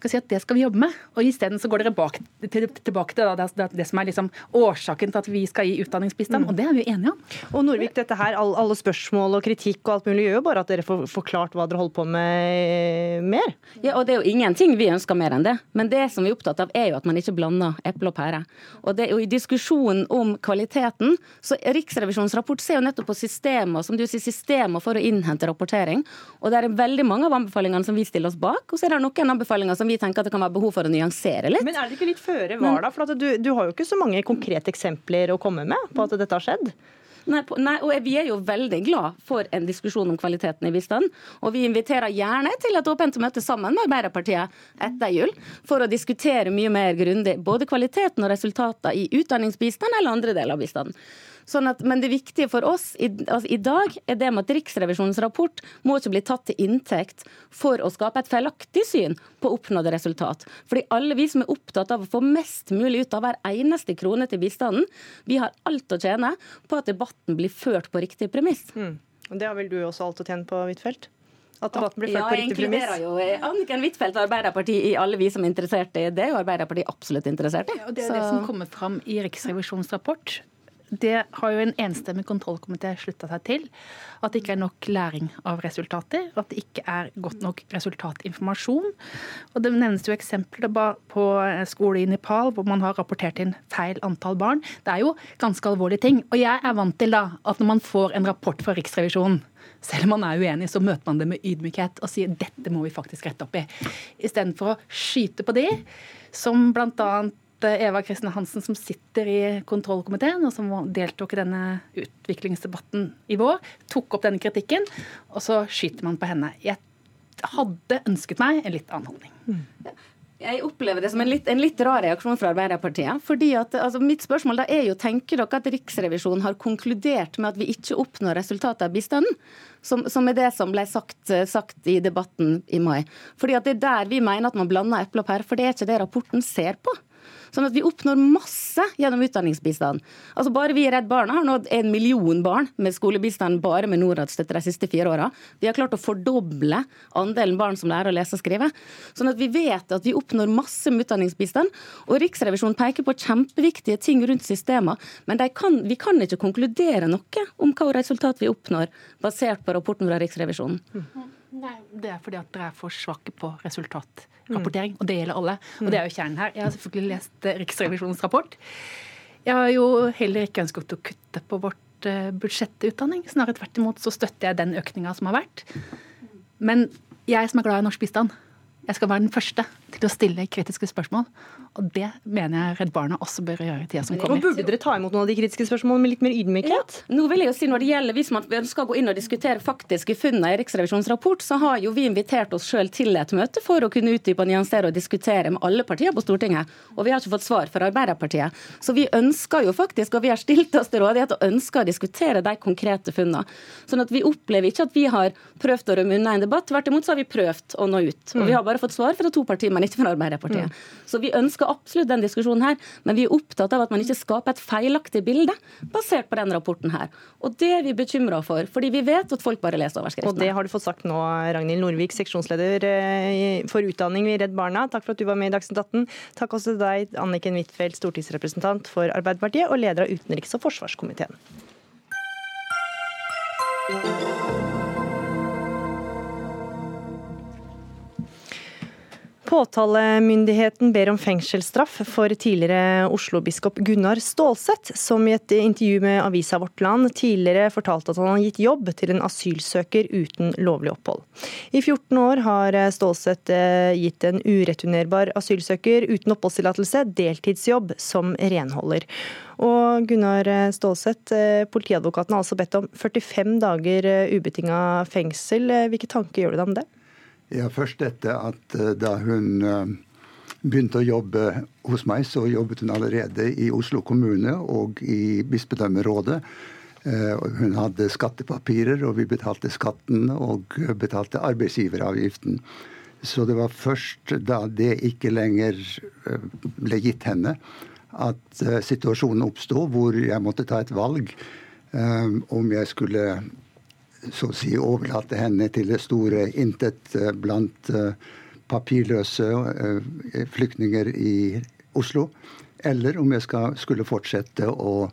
skal si at det skal vi jobbe med. Og isteden så går dere bak, til, tilbake til det, det, det, som er liksom årsaken til at vi skal gi utdanningsbistand, mm. og det er vi enige om. Og Norvik, dette her, alle spørsmål og kritikk og alt mulig gjør jo bare at dere får forklart hva dere holder på med mer. Ja, og det er jo ingenting vi ønsker mer enn det. Men det som vi er opptatt av, er jo at man ikke blander eple og pære. Og det er jo i diskusjonen om kvaliteten, så Riksrevisjonens rapport ser jo nettopp på systemer, som du sier, systemer for å innhente rapportering. Og det er veldig mange av anbefalingene som vi stiller oss bak, og så er det noen anbefalinger som vi tenker at det kan være behov for å nyansere litt. Men er det ikke litt føre var, da? For du, du, har jo ikke så mange konkrete eksempler å komme med på at dette har skjedd. Nei, nei, og Vi er jo veldig glad for en diskusjon om kvaliteten i bistand. Og vi inviterer gjerne til et åpent møte sammen med Arbeiderpartiet etter jul for å diskutere mye mer grundig både kvaliteten og resultater i utdanningsbistand eller andre deler av bistanden. Sånn at, men det viktige for oss i, altså, i, dag er det med at Riksrevisjonens rapport må ikke bli tatt til inntekt for å skape et feilaktig syn på oppnådde resultat. Fordi alle vi som er opptatt av å få mest mulig ut av hver eneste krone til bistanden, vi har alt å tjene på at debatten blir ført på riktig premiss. Mm. Og Det har vel du også alt å tjene på, Huitfeldt? At debatten blir ført ja, på riktig premiss? Ja, jo Anniken Huitfeldt og Arbeiderpartiet i alle vi som er interessert i det, og Arbeiderpartiet absolutt interessert i. Ja, og det er Så... det som kommer fram i Riksrevisjonens rapport det har jo en enstemmig kontrollkomité slutta seg til. At det ikke er nok læring av resultater. At det ikke er godt nok resultatinformasjon. Og Det nevnes jo eksempler på skole i Nepal hvor man har rapportert inn feil antall barn. Det er jo ganske alvorlige ting. Og jeg er vant til da at når man får en rapport fra Riksrevisjonen, selv om man er uenig, så møter man det med ydmykhet og sier dette må vi faktisk rette opp i. Istedenfor å skyte på de, som bl.a. Eva Kristin Hansen, som sitter i kontrollkomiteen, og som deltok i denne utviklingsdebatten i vår, tok opp denne kritikken, og så skyter man på henne. Jeg hadde ønsket meg en litt annen holdning. Jeg opplever det som en litt, en litt rar reaksjon fra Arbeiderpartiet. fordi at, altså, Mitt spørsmål da er jo, Tenker dere at Riksrevisjonen har konkludert med at vi ikke oppnår resultatet av bistanden? Som, som, er det som ble sagt, sagt, i debatten i mai. Fordi at Det er der vi mener at man blander eple og pærer, for det er ikke det rapporten ser på. Sånn at vi oppnår masse gjennom utdanningsbistand. Altså Bare vi i Redd Barna har nådd en million barn med skolebistand bare med Norad-støtte de siste fire åra. Vi har klart å fordoble andelen barn som lærer å lese og skrive. Sånn at vi vet at vi oppnår masse med utdanningsbistand. Og Riksrevisjonen peker på kjempeviktige ting rundt systemer, men kan, vi kan ikke konkludere noe om hva resultat vi oppnår, basert på rapporten fra Riksrevisjonen. Nei, Det er fordi at dere er for svake på resultat rapportering, og det gjelder alle. Og det er jo kjernen her. Jeg har selvfølgelig lest eh, Riksrevisjonens rapport. Jeg har jo heller ikke ønsket å kutte på vårt budsjettutdanning budsjett til utdanning. Snarere tvert imot så støtter jeg den økninga som har vært. Men jeg som er glad i norsk bistand, jeg skal være den første til å stille kritiske spørsmål. Og det mener jeg Redd Barna også bør gjøre i tida som kommer. Og burde dere ta imot noen av de kritiske spørsmålene med litt mer ydmykhet? Ja. Nå vil jeg jo si Når det gjelder hvis man ønsker å gå inn og diskutere faktiske funn i Riksrevisjonens rapport, så har jo vi invitert oss sjøl til et møte for å kunne utdype nyansere og diskutere med alle partier på Stortinget. Og vi har ikke fått svar fra Arbeiderpartiet. Så vi ønsker jo faktisk, og vi har stilt oss til rådighet og ønsker å diskutere de konkrete funnene. Sånn at vi opplever ikke at vi har prøvd å rømme unna en debatt. Tvert imot så har vi prøvd å nå ut. Og vi har bare fått svar fra to partier, men ikke fra Arbeiderpartiet. Mm. Så vi ønsker absolutt den diskusjonen her, men vi er opptatt av at man ikke skaper et feilaktig bilde basert på den rapporten her. Og det er vi bekymra for, fordi vi vet at folk bare leser overskriftene. Og det har du fått sagt nå, Ragnhild Norvik, seksjonsleder eh, for utdanning i Redd Barna. Takk for at du var med i Dagsnytt 18. Takk også til deg, Anniken Huitfeldt, stortingsrepresentant for Arbeiderpartiet og leder av utenriks- og forsvarskomiteen. Påtalemyndigheten ber om fengselsstraff for tidligere Oslo-biskop Gunnar Stålsett, som i et intervju med avisa Vårt Land tidligere fortalte at han har gitt jobb til en asylsøker uten lovlig opphold. I 14 år har Stålsett eh, gitt en ureturnerbar asylsøker uten oppholdstillatelse deltidsjobb som renholder. Og Gunnar Stålsett, eh, politiadvokaten har altså bedt om 45 dager eh, ubetinga fengsel. Hvilke tanker gjør du deg om det? Ja, først dette at eh, da hun eh, begynte å jobbe hos meg, så jobbet hun allerede i Oslo kommune og i bispedømmerådet. Eh, hun hadde skattepapirer, og vi betalte skatten og betalte arbeidsgiveravgiften. Så det var først da det ikke lenger ble gitt henne, at situasjonen oppsto hvor jeg måtte ta et valg om jeg skulle så å si overlate henne til det store intet eh, blant eh, papirløse eh, flyktninger i Oslo, eller om jeg skal, skulle fortsette å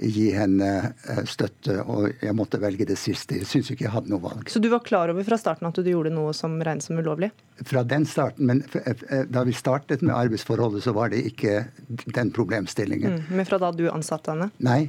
gi henne støtte. Og jeg måtte velge det siste. Jeg syns ikke jeg hadde noe valg. Så du var klar over fra starten at du gjorde noe som regnes som ulovlig? Fra den starten, men da vi startet med arbeidsforholdet, så var det ikke den problemstillingen. Mm, men fra da du ansatte henne? Nei,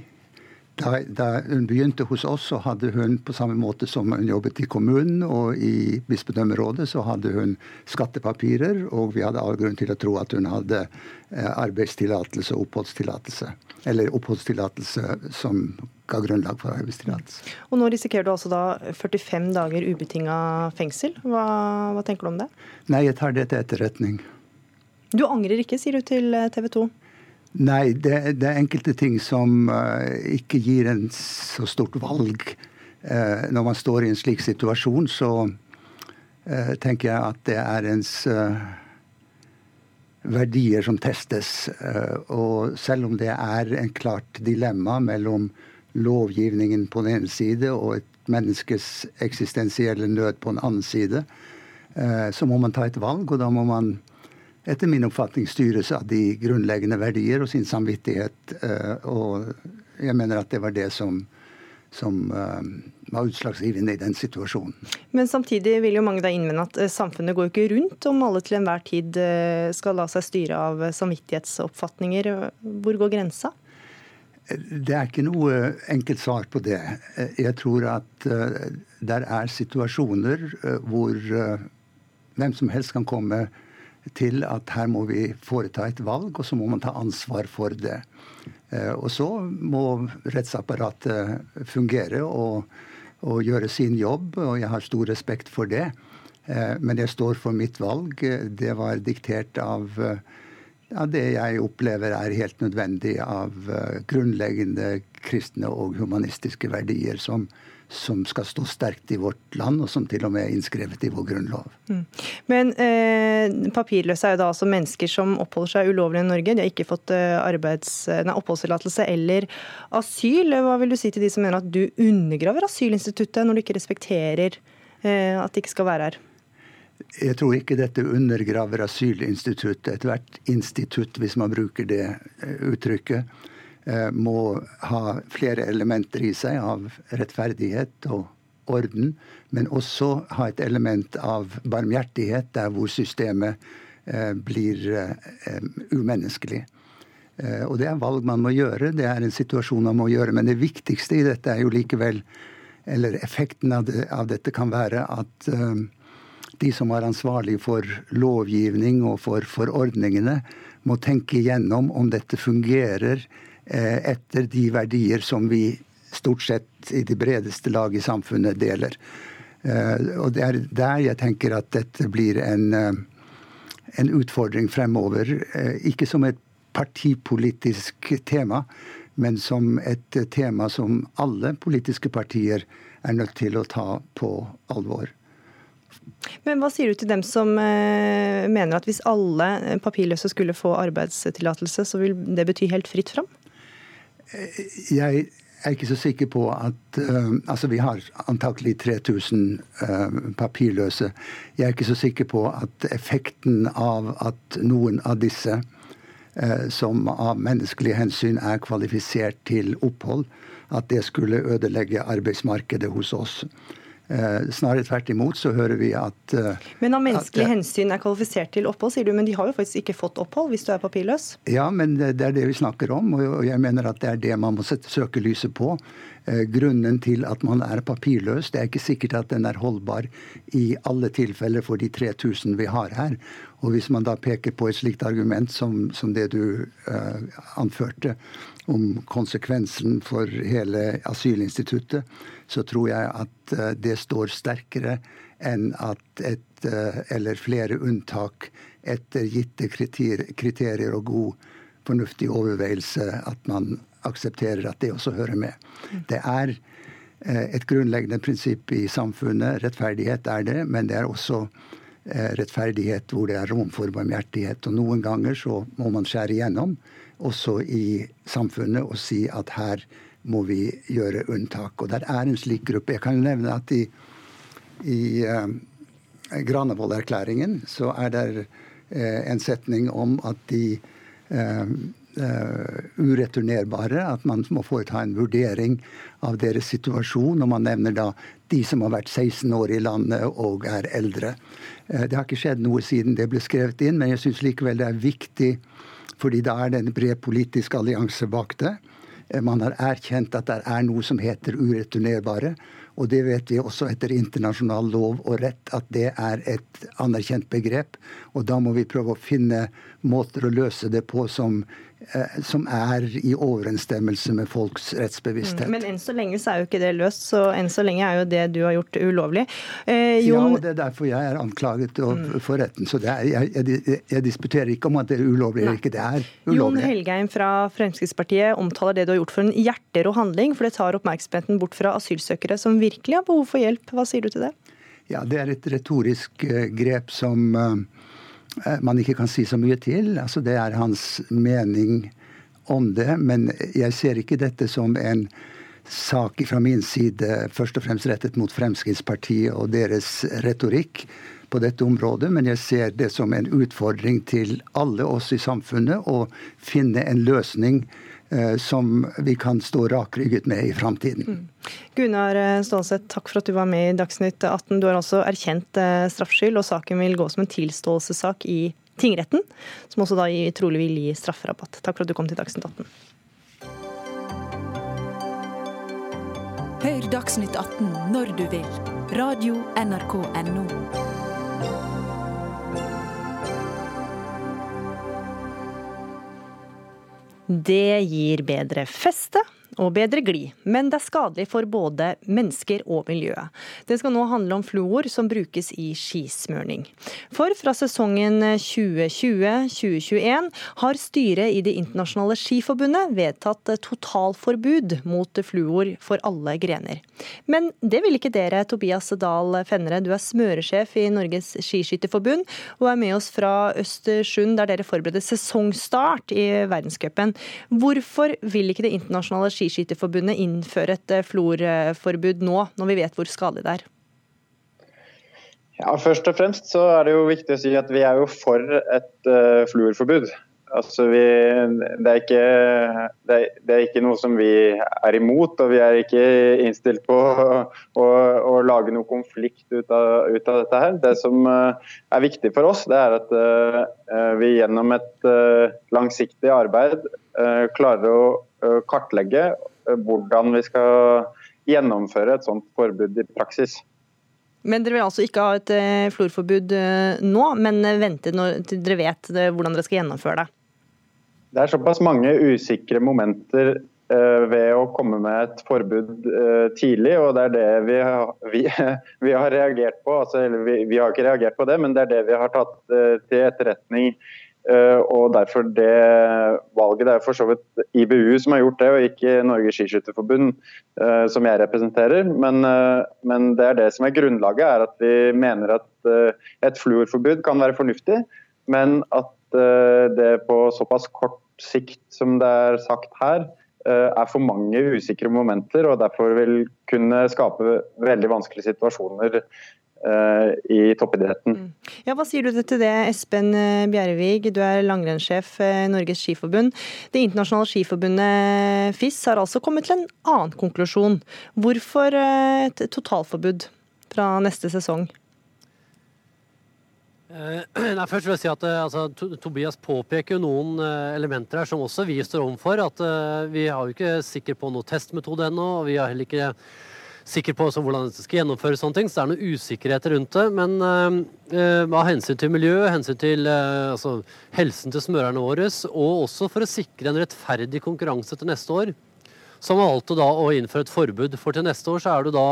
da, da, hun begynte hos oss, så hadde hun på samme måte som hun jobbet i kommunen og i bispedømmerådet, så hadde hun skattepapirer, og vi hadde all grunn til å tro at hun hadde eh, arbeidstillatelse og oppholdstillatelse. Eller oppholdstillatelse som ga grunnlag for arbeidstillatelse. Og nå risikerer du altså da 45 dager ubetinga fengsel. Hva, hva tenker du om det? Nei, jeg tar det til etterretning. Du angrer ikke, sier du til eh, TV 2? Nei, det, det, er enkelte ting som uh, ikke gir en så stort valg. Uh, når man står i en slik situasjon, så uh, tenker jeg at det er ens verdier som testes. og selv om det er en klart dilemma mellom lovgivningen på den ene side og et menneskes eksistensielle nød på den andre side, så må man ta et valg, og da må man etter min oppfatning styres av de grunnleggende verdier og sin samvittighet. Eh, og jeg mener at det var det som, som eh, var utslagsgivende i den situasjonen. Men samtidig vil jo mange da innvende at eh, samfunnet går ikke rundt om alle til enhver tid skal la seg styre av samvittighetsoppfatninger. Hvor går grensa? Det er ikke noe enkelt svar på det. Jeg tror at der er situasjoner hvor hvem som helst kan komme til at her må vi foreta et valg, og så må man ta ansvar for det. Eh, og så må rettsapparatet fungere og, og, gjøre sin jobb, og jeg har stor respekt for det. Eh, men jeg står for mitt valg. Det var diktert av ja, det jeg opplever er helt nødvendig av grunnleggende kristne og humanistiske verdier som, som skal stå sterkt i vårt land, og som til og med er innskrevet i vår grunnlov. Mm. Men eh, papirløse er jo da altså mennesker som oppholder seg ulovlig i Norge. De har ikke fått eh, oppholdstillatelse eller asyl. Hva vil du si til de som mener at du undergraver asylinstituttet når du ikke respekterer eh, at de ikke skal være her? Jeg tror ikke dette undergraver asylinstituttet. Ethvert institutt, hvis man bruker det eh, uttrykket, må ha flere elementer i seg av rettferdighet og orden, men også ha et element av barmhjertighet der hvor systemet eh, blir eh, umenneskelig. Og det er valg man må gjøre, det er en situasjon man må gjøre. Men det viktigste i dette er jo likevel, eller effekten av, det, av dette kan være at de som er ansvarlig for lovgivning og for forordningene, må tenke igjennom om dette fungerer eh, etter de verdier som vi stort sett i de bredeste lag i samfunnet deler. Eh, og Det er der jeg tenker at dette blir en, eh, en utfordring fremover. Ikke som et partipolitisk tema, men som et tema som alle politiske partier er nødt til å ta på alvor. Men Hva sier du til dem som eh, mener at hvis alle papirløse skulle få arbeidstillatelse, så vil det bety helt fritt fram? Eh, jeg er ikke så sikker på at uh, Altså, vi har antakelig 3000 uh, papirløse. Jeg er ikke så sikker på at effekten av at noen av disse uh, som av menneskelige hensyn er kvalifisert til opphold, at det skulle ødelegge arbeidsmarkedet hos oss. Eh, snarere tvert imot så hører vi at eh, Men av menneskelige hensyn er kvalifisert til opphold, sier du. Men de har jo faktisk ikke fått opphold hvis du er papirløs? Ja, men det er det vi snakker om, og jeg mener at det er det man må sette søkelyset på. Eh, grunnen til at man er papirløs, det er ikke sikkert at den er holdbar i alle tilfeller for de 3000 vi har her. Og hvis man da peker på et slikt argument som, som det du uh, anførte, om konsekvensen for hele asylinstituttet, så tror jeg at uh, det står sterkere enn at et uh, eller flere unntak etter gitte kriterier og god fornuftig overveielse at man aksepterer at det også hører med. Det er et grunnleggende prinsipp i samfunnet. Rettferdighet er det, men det er også Eh, rettferdighet hvor det er rom for barmhjertighet. Og noen ganger så må man skjære igjennom, også i samfunnet, og si at her må vi gjøre unntak. Og der er en slik gruppe. Jeg kan jo nevne at i, i uh, Granavolden-erklæringen så er det uh, en setning om at de uh, uh, ureturnerbare. At man må foreta en vurdering av deres situasjon. Og man nevner da de som har vært 16 år i landet og er eldre. Uh, det har ikke skjedd noe siden det ble skrevet inn, men jeg syns likevel det er viktig, fordi da er det en bred politisk allianse bak det. Uh, man har erkjent at det er noe som heter ureturnerbare. Og det vet vi også etter internasjonal lov og rett at det er et anerkjent begrep. Og da må vi prøve å finne måter å løse det på som Eh, som er i overensstemmelse med folks rettsbevissthet. Mm, men enn så lenge så er jo ikke det løst, så enn så lenge er jo det du har gjort ulovlig. Eh, Jon... Ja, og det er derfor jeg er anklaget mm. for retten. Så er, jeg, jeg, jeg, disputerer ikke om at det er ulovlig eller ikke. Det er ulovlig. Jon Helgheim fra Fremskrittspartiet omtaler det du har gjort for en hjerterå handling, for det tar oppmerksomheten bort fra asylsøkere som virkelig har behov for hjelp. Hva sier du til det? Ja, Det er et retorisk eh, grep som Eh, man ikke kan si så mye til. Altså, det er hans mening om det. Men jeg ser ikke dette som en sak fra min side først og fremst rettet mot Fremskrittspartiet og deres retorikk på dette området, men jeg ser det som en utfordring til alle oss i samfunnet å finne en løsning Eh, som vi kan stå rakrygget med i framtiden. Mm. Gunnar eh, Stålseth, takk for at du var med i Dagsnytt 18. Du har altså erkjent eh, straffskyld, og saken vil gå som en tilståelsessak i tingretten, som også da trolig vil gi strafferabatt. Takk for at du kom til Dagsnytt 18. Hør Dagsnytt 18 når du vil. Radio NRK Radio.nrk.no. Det gir bedre feste og bedre glid, men det er skadelig for både mennesker og miljøet. Det skal nå handle om fluor som brukes i skismørning. For fra sesongen 2020-2021 har styret i Det internasjonale skiforbundet vedtatt totalforbud mot fluor for alle grener. Men det vil ikke dere, Tobias Dahl Fennere. Du er smøresjef i Norges Skiskytterforbund og er med oss fra Østersund, der dere forbereder sesongstart i verdenscupen. Hvorfor vil ikke Det internasjonale skiskytterforbundet Skiskytterforbundet innføre et eh, florforbud nå, når vi vet hvor skadelig det er? Ja, Først og fremst så er det jo viktig å si at vi er jo for et uh, fluorforbud. Altså vi, det, er ikke, det, er, det, er ikke, noe som vi er imot, og vi er ikke innstilt på å, å, å lage noe konflikt ut av, ut av, dette. her. Det som uh, er viktig for oss, det er at vi gjennom et langsiktig arbeid klarer å Eh, kartlegge eh, hvordan vi skal gjennomføre et sånt forbud i praksis. Men dere vil altså ikke ha et florforbud nå, men vente til dere vet hvordan dere skal gjennomføre det? Det er såpass mange usikre momenter Eh, ved å komme med et forbud eh, tidlig. og Det er det vi har, vi, [laughs] vi har reagert på. Altså, vi, vi, har ikke reagert på det, men det er det vi har tatt eh, til etterretning. Og derfor det valget Det er for så vidt IBU som har gjort det, og ikke Norges Skiskytterforbund, som jeg representerer. Men, men, det er det som er grunnlaget, er at vi mener at et fluorforbud kan være fornuftig, men at det på såpass kort sikt som det er sagt her, Eh, er for mange usikre momenter og derfor vil kunne skape veldig vanskelige situasjoner eh, i toppidretten. Mm. Ja, hva sier du til det, Espen eh, Bjervig, du er langrennssjef i Norges Skiforbund. Det internasjonale skiforbundet FIS har altså kommet til en annen konklusjon. Hvorfor et totalforbud fra neste sesong? Eh, [clears throat] nei, først vil jeg si at eh, altså, Tobias påpeker jo noen eh, elementer her som også vi står overfor. At vi har jo ikke sikker på noe testmetode ennå. og Vi har heller ikke sikre på hvordan det skal gjennomføres, sånne ting, så det er noen usikkerheter rundt det. Men uh, av hensyn til miljøet, hensyn til uh, altså, helsen til smørerne våre, og også for å sikre en rettferdig konkurranse til neste år, så har man valgt da å innføre et forbud. For til neste år så er det da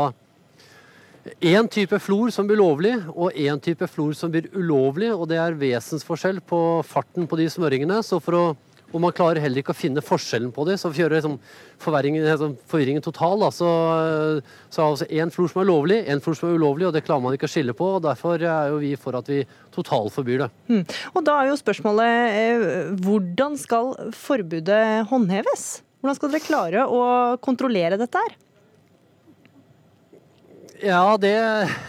én type flor som blir lovlig, og én type flor som blir ulovlig. og Det er vesensforskjell på farten på de smøringene. så for å og man klarer heller ikke å finne forskjellen på dem. Så for å gjøre liksom, liksom, forvirringen total, da, så, så er det én flor som er lovlig, én flor som er ulovlig, og det klarer man ikke å skille på. og Derfor er jo vi for at vi totalforbyr det. Mm. Og Da er jo spørsmålet eh, hvordan skal forbudet håndheves? Hvordan skal dere klare å kontrollere dette her? Ja, det,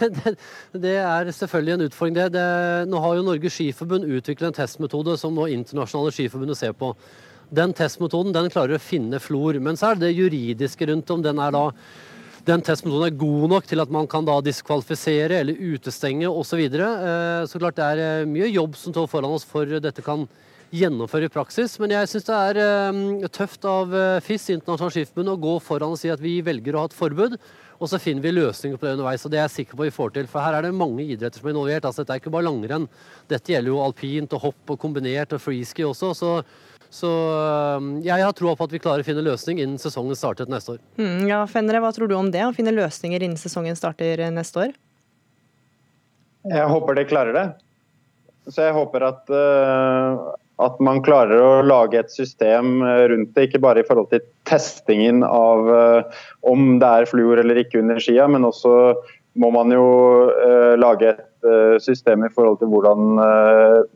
[laughs] det, det, er selvfølgelig en utfordring. Det, nå har jo Norges Skiforbund utviklet en testmetode som nå internasjonale skiforbundet ser på. Den testmetoden den klarer å finne flor, men så er det det juridiske rundt om den er da den testmetoden er god nok til at man kan da diskvalifisere eller utestenge osv. Så, videre. Eh, så klart det er eh, mye jobb som står foran oss for dette kan gjennomføre i praksis. Men jeg syns det er eh, tøft av FIS, Internasjonalt Skiforbund, å gå foran og si at vi velger å ha et forbud. Og så finner vi løsninger på det underveis. og Det er jeg sikker på vi får til. For her er det mange idretter som er involvert. altså Dette er ikke bare langrenn. Dette gjelder jo alpint og hopp og kombinert og freeski også. så så um, jeg har troa på at vi klarer å finne løsning innen sesongen starter neste år. Mm, ja, Fenre, Hva tror du om det, å finne løsninger innen sesongen starter neste år? Jeg håper de klarer det. Så jeg håper at, uh, at man klarer å lage et system eh, rundt det, ikke bare i forhold til testingen av uh, om det er fluor eller ikke under skia, men også må man jo uh, lage et system i forhold til hvordan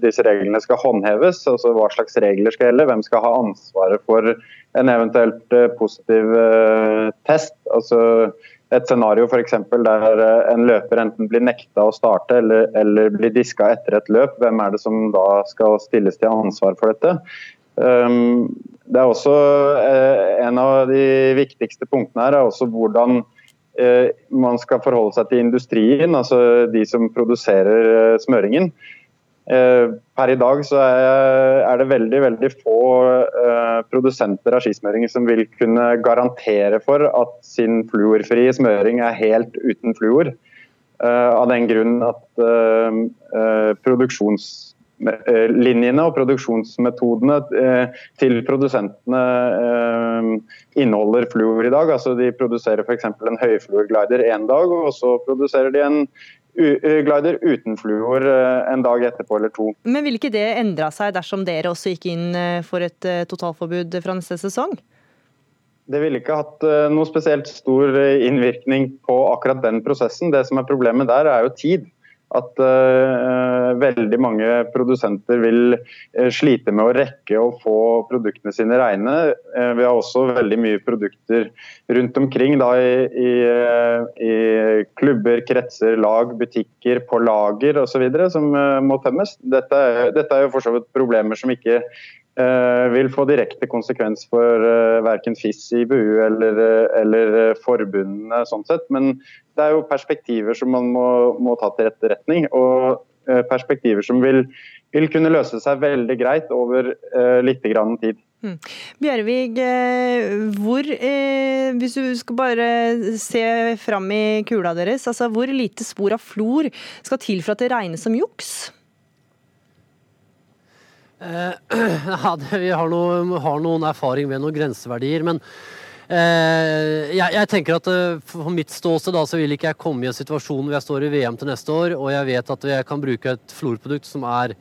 disse reglene skal håndheves. altså Hva slags regler skal gjelde, hvem skal ha ansvaret for en eventuelt positiv test. altså et scenario for eksempel, der eh, en løper enten blir nekta å starte eller, eller blir diska etter et løp, hvem er det som da skal stilles til ansvar for dette? Um, det er også uh, En av de viktigste punktene her er også hvordan uh, man skal forholde seg til industrien, altså de som produserer smøringen. Eh, per i dag så er det veldig veldig få eh, produsenter av skismøring som vil kunne garantere for at sin fluorfrie smøring er helt uten fluor. Eh, av den grunn at produksjonslinjene og produksjonsmetodene til produsentene inneholder fluor i dag. Altså de produserer f.eks. en høyfluorglider én dag, og så produserer de en glider uten fluor en dag etterpå eller to. Men Vil ikke det endra seg dersom dere også gikk inn for et totalforbud fra neste sesong? Det ville ikke hatt noe spesielt stor innvirkning på akkurat den prosessen. Det som er problemet der, er jo tid at uh, veldig mange produsenter vil uh, slite med å rekke å få produktene sine reine. Uh, vi har også veldig mye produkter rundt omkring da, i, i, i, klubber, kretser, lag, butikker, på lager osv. som må tømmes. Dette, dette, er jo for så vidt problemer som ikke vil få direkte konsekvens for uh, verken FIS, IBU eller, eller forbundene. sånn sett, Men det er jo perspektiver som man må, må ta til etterretning. Og eh, perspektiver som vil, vil, kunne løse seg veldig greit over uh, litt grann tid. Mm. Bjervig, hvor, eh, hvis du skal bare se fram i kula deres, altså hvor lite spor av flor skal til for at det regnes som juks? Eh, [clears throat] ja, det, vi har, noe, har, noen erfaring med noen grenseverdier. Men eh, jeg, jeg, tenker at eh, for mitt ståsted da, så vil ikke jeg komme i en situasjon hvor jeg står i VM til neste år, og jeg vet at jeg kan bruke et florprodukt som er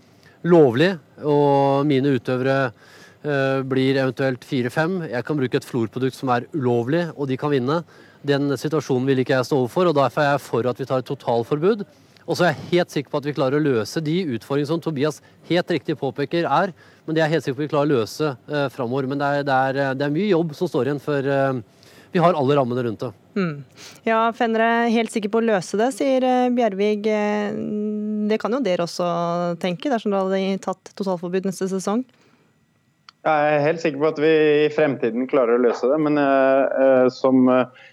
lovlig, og mine utøvere eh, blir eventuelt fire-fem. Jeg kan bruke et florprodukt som er ulovlig, og de kan vinne. Den situasjonen vil ikke jeg stå overfor, og derfor er jeg for at vi tar et totalforbud. Og så er jeg helt sikker på at vi klarer å løse de utfordringene som Tobias helt riktig påpeker er. Men det er jeg helt sikker på at vi klarer å løse eh, framover. Men det er, det, er, det er, mye jobb som står igjen før eh, vi har alle rammene rundt det. Mm. Ja, Fenre, helt sikker på å løse det, sier eh, Bjervig. Eh, det kan jo dere også tenke, dersom dere hadde tatt totalforbud neste sesong? Jeg er helt sikker på at vi i fremtiden klarer å løse det. Men eh, som Eh,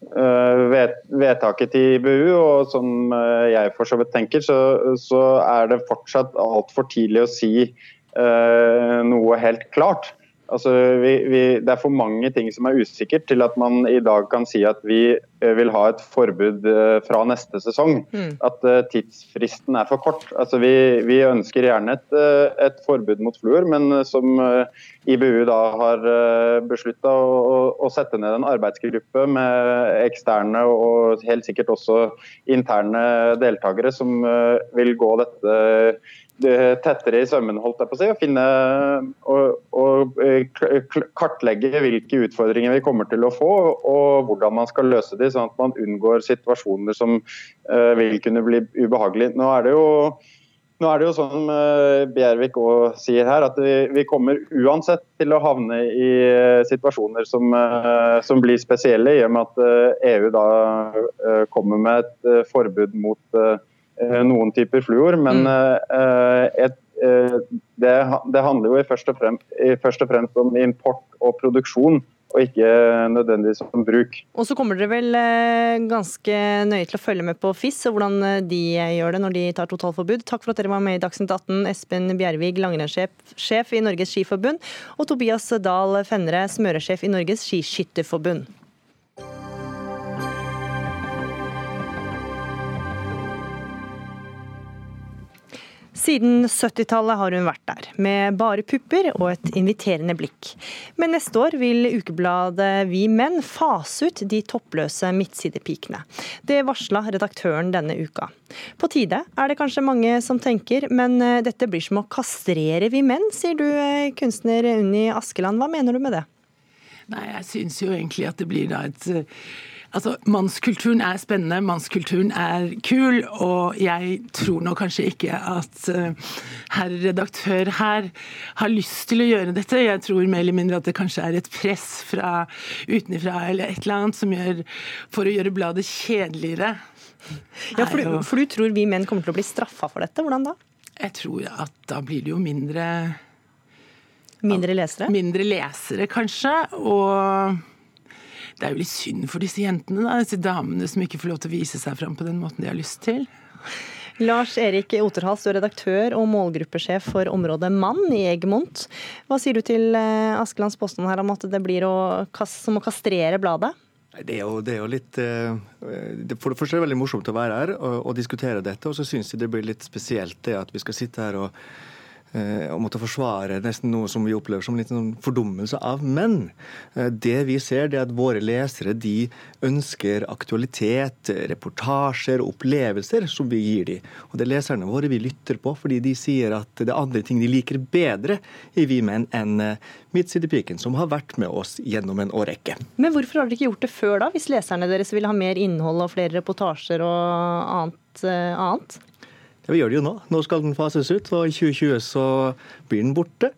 vedtaket til IBU, og som eh, jeg for så vidt tenker, så, så er det fortsatt altfor tidlig å si uh, noe helt klart. Altså, vi, vi, det er for mange ting som er usikkert til at man i dag kan si at vi eh, vil ha et forbud eh, fra neste sesong. Mm. At uh, tidsfristen er for kort. Altså, vi, vi ønsker gjerne et, et, forbud mot fluor, men som uh, IBU da har uh, beslutta å, å, sette ned en arbeidsgruppe med eksterne og helt sikkert også interne deltakere som vil gå dette tettere i sømmene, holdt jeg på å si, og, finne, og, og, eh, kartlegge hvilke utfordringer vi kommer til å få, og hvordan man skal løse de, sånn at man unngår situasjoner som uh, vil kunne bli ubehagelige. Nå er det jo nå er det jo sånn Bjervik også sier her, at vi, kommer uansett til å havne i situasjoner som, som, blir spesielle, i og med at EU da kommer med et forbud mot Eh, noen typer fluor, men mm. Eh, et, eh, det, det, handler jo først og, fremst, først og fremst om import og produksjon og ikke nødvendigvis som bruk. Og så kommer dere vel ganske nøye til å følge med på FIS og hvordan de gjør det når de tar totalforbud. Takk for at dere var med i Dagsnytt 18, Espen Bjervig, langrennssjef i Norges Skiforbund, og Tobias Dahl Fenre, smøresjef i Norges Skiskytterforbund. Siden 70-tallet har hun vært der, med bare pupper og et inviterende blikk. Men neste år vil ukebladet Vi Menn fase ut de toppløse midtsidepikene. Det varsla redaktøren denne uka. På tide, er det kanskje mange som tenker, men eh, dette blir som å kastrere Vi Menn, sier du, eh, kunstner Unni Askeland. Hva mener du med det? Nei, jeg syns jo egentlig at det blir da et Altså, Mannskulturen er spennende, mannskulturen er kul, og jeg tror nå kanskje ikke at uh, herr redaktør her har lyst til å gjøre dette. Jeg tror mer eller mindre at det kanskje er et press fra utenfra eller et eller annet som gjør for å gjøre bladet kjedeligere. Ja, for du, for du tror vi menn kommer til å bli straffa for dette? Hvordan da? Jeg tror at da blir det jo mindre Mindre lesere? Mindre lesere, kanskje. Og det er jo litt synd for disse jentene, da, disse damene som ikke får lov til å vise seg fram på den måten de har lyst til. Lars Erik Oterhals, du er redaktør og målgruppesjef for området Mann i Egmont. Hva sier du til eh, Askelands påstand her om at det blir å, som å kastrere bladet? Det er, jo, det er jo, litt eh, For det første er det veldig morsomt å være her og, og diskutere dette. Og så syns jeg det blir litt spesielt det at vi skal sitte her og å måtte forsvare nesten noe som vi opplever som en sånn fordummelse av menn. Eh, det vi ser, det er at våre lesere de ønsker aktualitet, reportasjer og opplevelser som vi gir dem. Og det er leserne våre vi lytter på, fordi de sier at det er andre ting de liker bedre i Vi menn enn eh, Midtsidepiken, som har vært med oss gjennom en årrekke. Men hvorfor har dere ikke gjort det før, da? Hvis leserne deres vil ha mer innhold og flere reportasjer og annet? annet? Ja, Vi gjør det jo nå. Nå skal den fases ut, og i 2020 så blir den borte.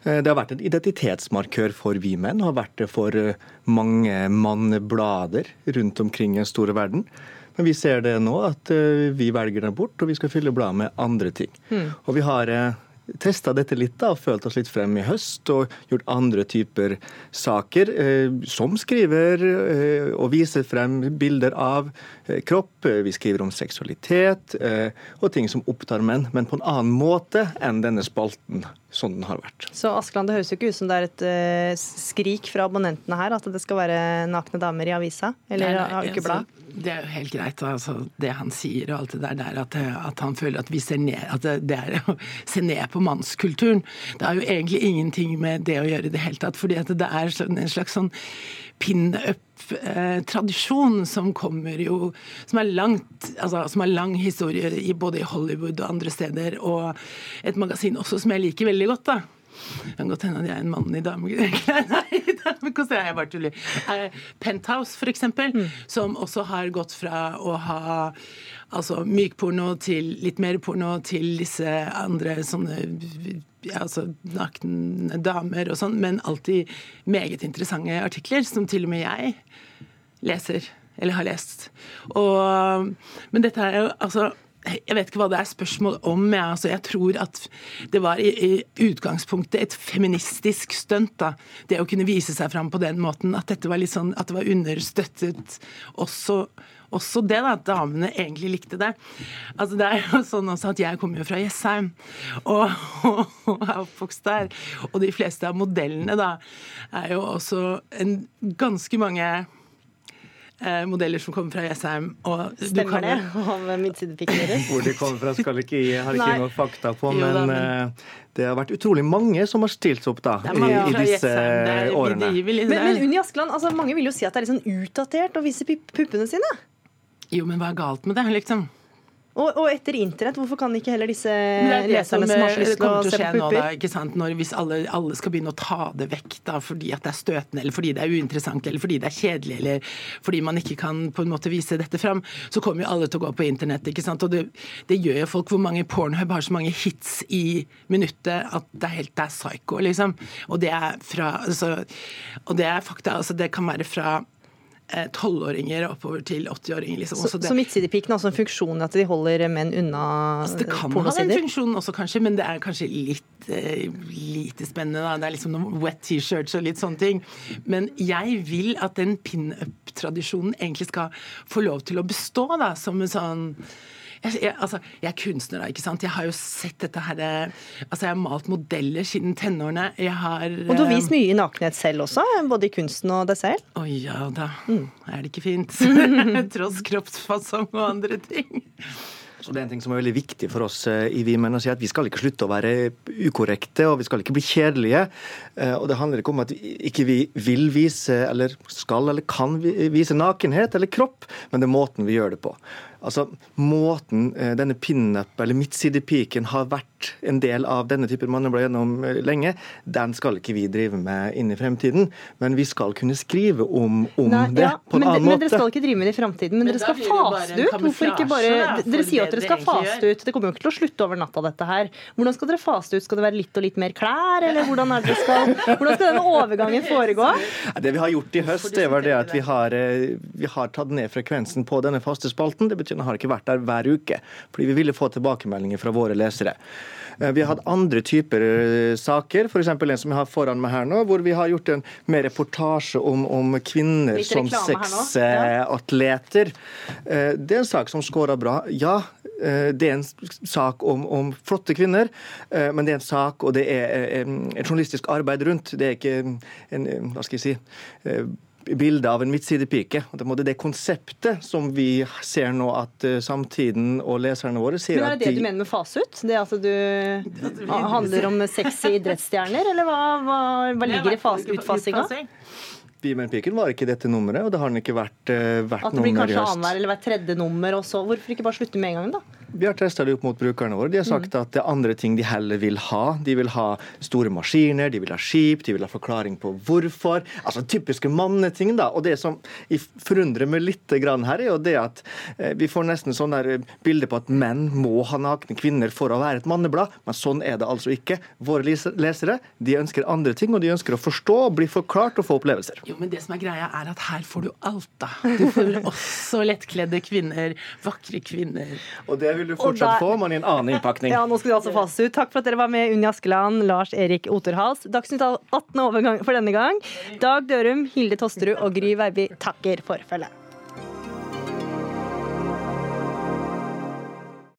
Eh, det har vært en identitetsmarkør for vi menn, har vært det for eh, mange manneblader rundt omkring i den store verden. Men vi ser det nå, at eh, vi velger den bort, og vi skal fylle bladet med andre ting. Mm. Og vi har testa dette litt da, og følt oss litt frem i høst og gjort andre typer saker, eh, som skriver eh, og viser frem bilder av eh, kropp. Vi skriver om seksualitet eh, og ting som opptar menn, men på en annen måte enn denne spalten sånn den har vært. Så Askeland, det høres jo ikke ut som det er et uh, skrik fra abonnentene her, at det skal være nakne damer i avisa eller Nei, nei, ukeblad? altså, det er jo helt greit, altså, det han sier og alt det der, at, at, han føler at vi ser ned At det, det er å se ned på mannskulturen. Det har jo egentlig ingenting med det å gjøre i det hele tatt. fordi det er en slags sånn pin-up-tradisjon som kommer jo Som er langt, altså, som har lang historie i, både i Hollywood og andre steder. Og et magasin også som jeg liker veldig godt. da. Det kan godt hende at jeg er en mann i dameklær. [laughs] Nei, damekostyme. Jeg bare tuller. Eh, Penthouse, for eksempel, som også har gått fra å ha altså mykporno til litt mer porno til disse andre sånne ja, altså nakne damer og sånn, men alltid meget interessante artikler, som til og med jeg leser, eller har lest. Og, men dette er jo altså jeg vet ikke hva det er spørsmål om. Jeg, altså, jeg tror at det var i, i utgangspunktet et feministisk stunt. Det å kunne vise seg fram på den måten. At dette var litt sånn, at det var understøttet også, også det, da, at damene egentlig likte det. Altså, det er jo sånn også at Jeg kommer jo fra Jessheim og, og, og er oppvokst der. Og de fleste av modellene da er jo også en, ganske mange modeller som kommer fra Jessheim. Stemmer det om midtsidepikken deres? [laughs] Hvor de kommer fra skal ikke gi, har ikke Nei. noe fakta på, Jo da, men men- eh, det har vært utrolig mange som har stilt opp da, i, i disse er- årene. Men, men Unni Askeland, altså, mange vil jo si at det er litt sånn utdatert å vise puppene sine. Jo, men hva er galt med det, liksom? Og, og etter internett, hvorfor kan ikke heller disse er leserne som har så eh, lyst til å se skje pupper nå, da, hvis alle, alle skal begynne å ta det vekk da, fordi det er støtende, eller fordi det er uinteressant, eller fordi det er kjedelig, eller fordi man ikke kan på en måte vise dette fram, så kommer jo alle til å gå på internett. ikke sant? Og det, det gjør jo folk. Hvor mange Pornhub har så mange hits i minuttet at det er helt det er psycho, liksom. Og det er fra altså, Og det er fakta. altså Det kan være fra tolvåringer oppover til 80-åringer. liksom. Så, det- så midtsidepiken har også en funksjon at de holder menn unna Altså, det kan ha den funksjonen også, kanskje, men det er kanskje litt eh, lite spennende. Da. Det er liksom noen wet T-shirts og litt sånne ting. Men jeg vil at den pinup-tradisjonen egentlig skal få lov til å bestå, da, som en sånn jeg, jeg, altså, jeg er kunstner, da, ikke sant. Jeg har jo sett dette her eh, Altså, jeg har malt modeller siden tenårene. Jeg har Og du har vist eh, mye i nakenhet selv også, både i kunsten og deg selv. Å ja da. Er det ikke fint? [laughs] Tross kroppsfasong og andre ting. Så det er en ting som er veldig viktig for oss eh, i Vi menn å si at vi skal ikke slutte å være ukorrekte, og vi skal ikke bli kjedelige. Eh, Og det handler ikke om at vi ikke vi vil vise, eller skal eller kan vise nakenhet eller kropp, men det er måten vi gjør det på. Altså, Måten eh, denne pinup eller midtsidepiken har vært en del av denne typen manneblad gjennom eh, lenge, den skal ikke vi drive med inn i fremtiden. Men vi skal kunne skrive om, om Nei, det ja, på en men, annen men måte. dere skal ikke drive med det i fremtiden, men, Men dere skal faste det ut. Hvorfor ikke bare Dere sier at dere skal faste ut. Det kommer jo ikke til å slutte over natta, dette her. Hvordan skal dere fase ut? Skal det være litt og litt mer klær, eller hvordan, er det dere skal, hvordan skal denne overgangen foregå? Det vi har gjort i høst, det var det at vi har, eh, vi har tatt ned frekvensen på denne faste spalten. Det betyr at den har ikke vært der hver uke, fordi vi ville få tilbakemeldinger fra våre lesere. Eh, Vi har hatt andre typer eh, saker, f.eks. en som jeg har foran meg her nå, hvor vi har gjort en mer reportasje om, om kvinner Litt som sexatleter. Ja. Det er en sak som scorer bra. Ja, eh, det er en sak om, om flotte kvinner, eh, men det er en sak, og det er eh, et journalistisk arbeid rundt. Det er ikke en, eh, hva skal jeg si, eh, bilde av en midtsidepike. Det er det konseptet som vi ser nå at eh, samtiden og leserne våre sier at... Men er det det du mener med fase ut? Det at du handler om sexy idrettsstjerner, eller hva, hva, hva ligger i fas, utfasinga? Med var ikke dette nummeret, og det har den ikke vært, eh, vært At det blir kanskje annenhver eller hvert tredje nummer, også. Hvorfor ikke bare slutte med en gang, da? Vi har testa det opp mot brukerne våre. De har sagt Mm. at det er andre ting de heller vil ha. De vil ha store maskiner, de vil ha skip, de vil ha forklaring på hvorfor. Altså typiske manneting, da. Og det som forundrer meg litt grann her, er jo det at eh, vi får nesten sånn der bilde på at menn må ha nakne kvinner for å være et manneblad, men sånn er det altså ikke. Våre lesere de ønsker andre ting, og de ønsker å forstå, bli forklart og få opplevelser. Jo, men det som er greia er at her får du alt, da. Du får [laughs] også lettkledde kvinner, vakre kvinner. Og det vil du fortsatt få, men i en annen innpakning. [laughs] Ja, nå skal du altså fases ut. Takk for at dere var med, Unni Askeland, Lars Erik Oterhals. Dagsnytt 18 overgang for denne gang. Dag Dørum, Hilde Tosterud og Gry Veiby takker for følget.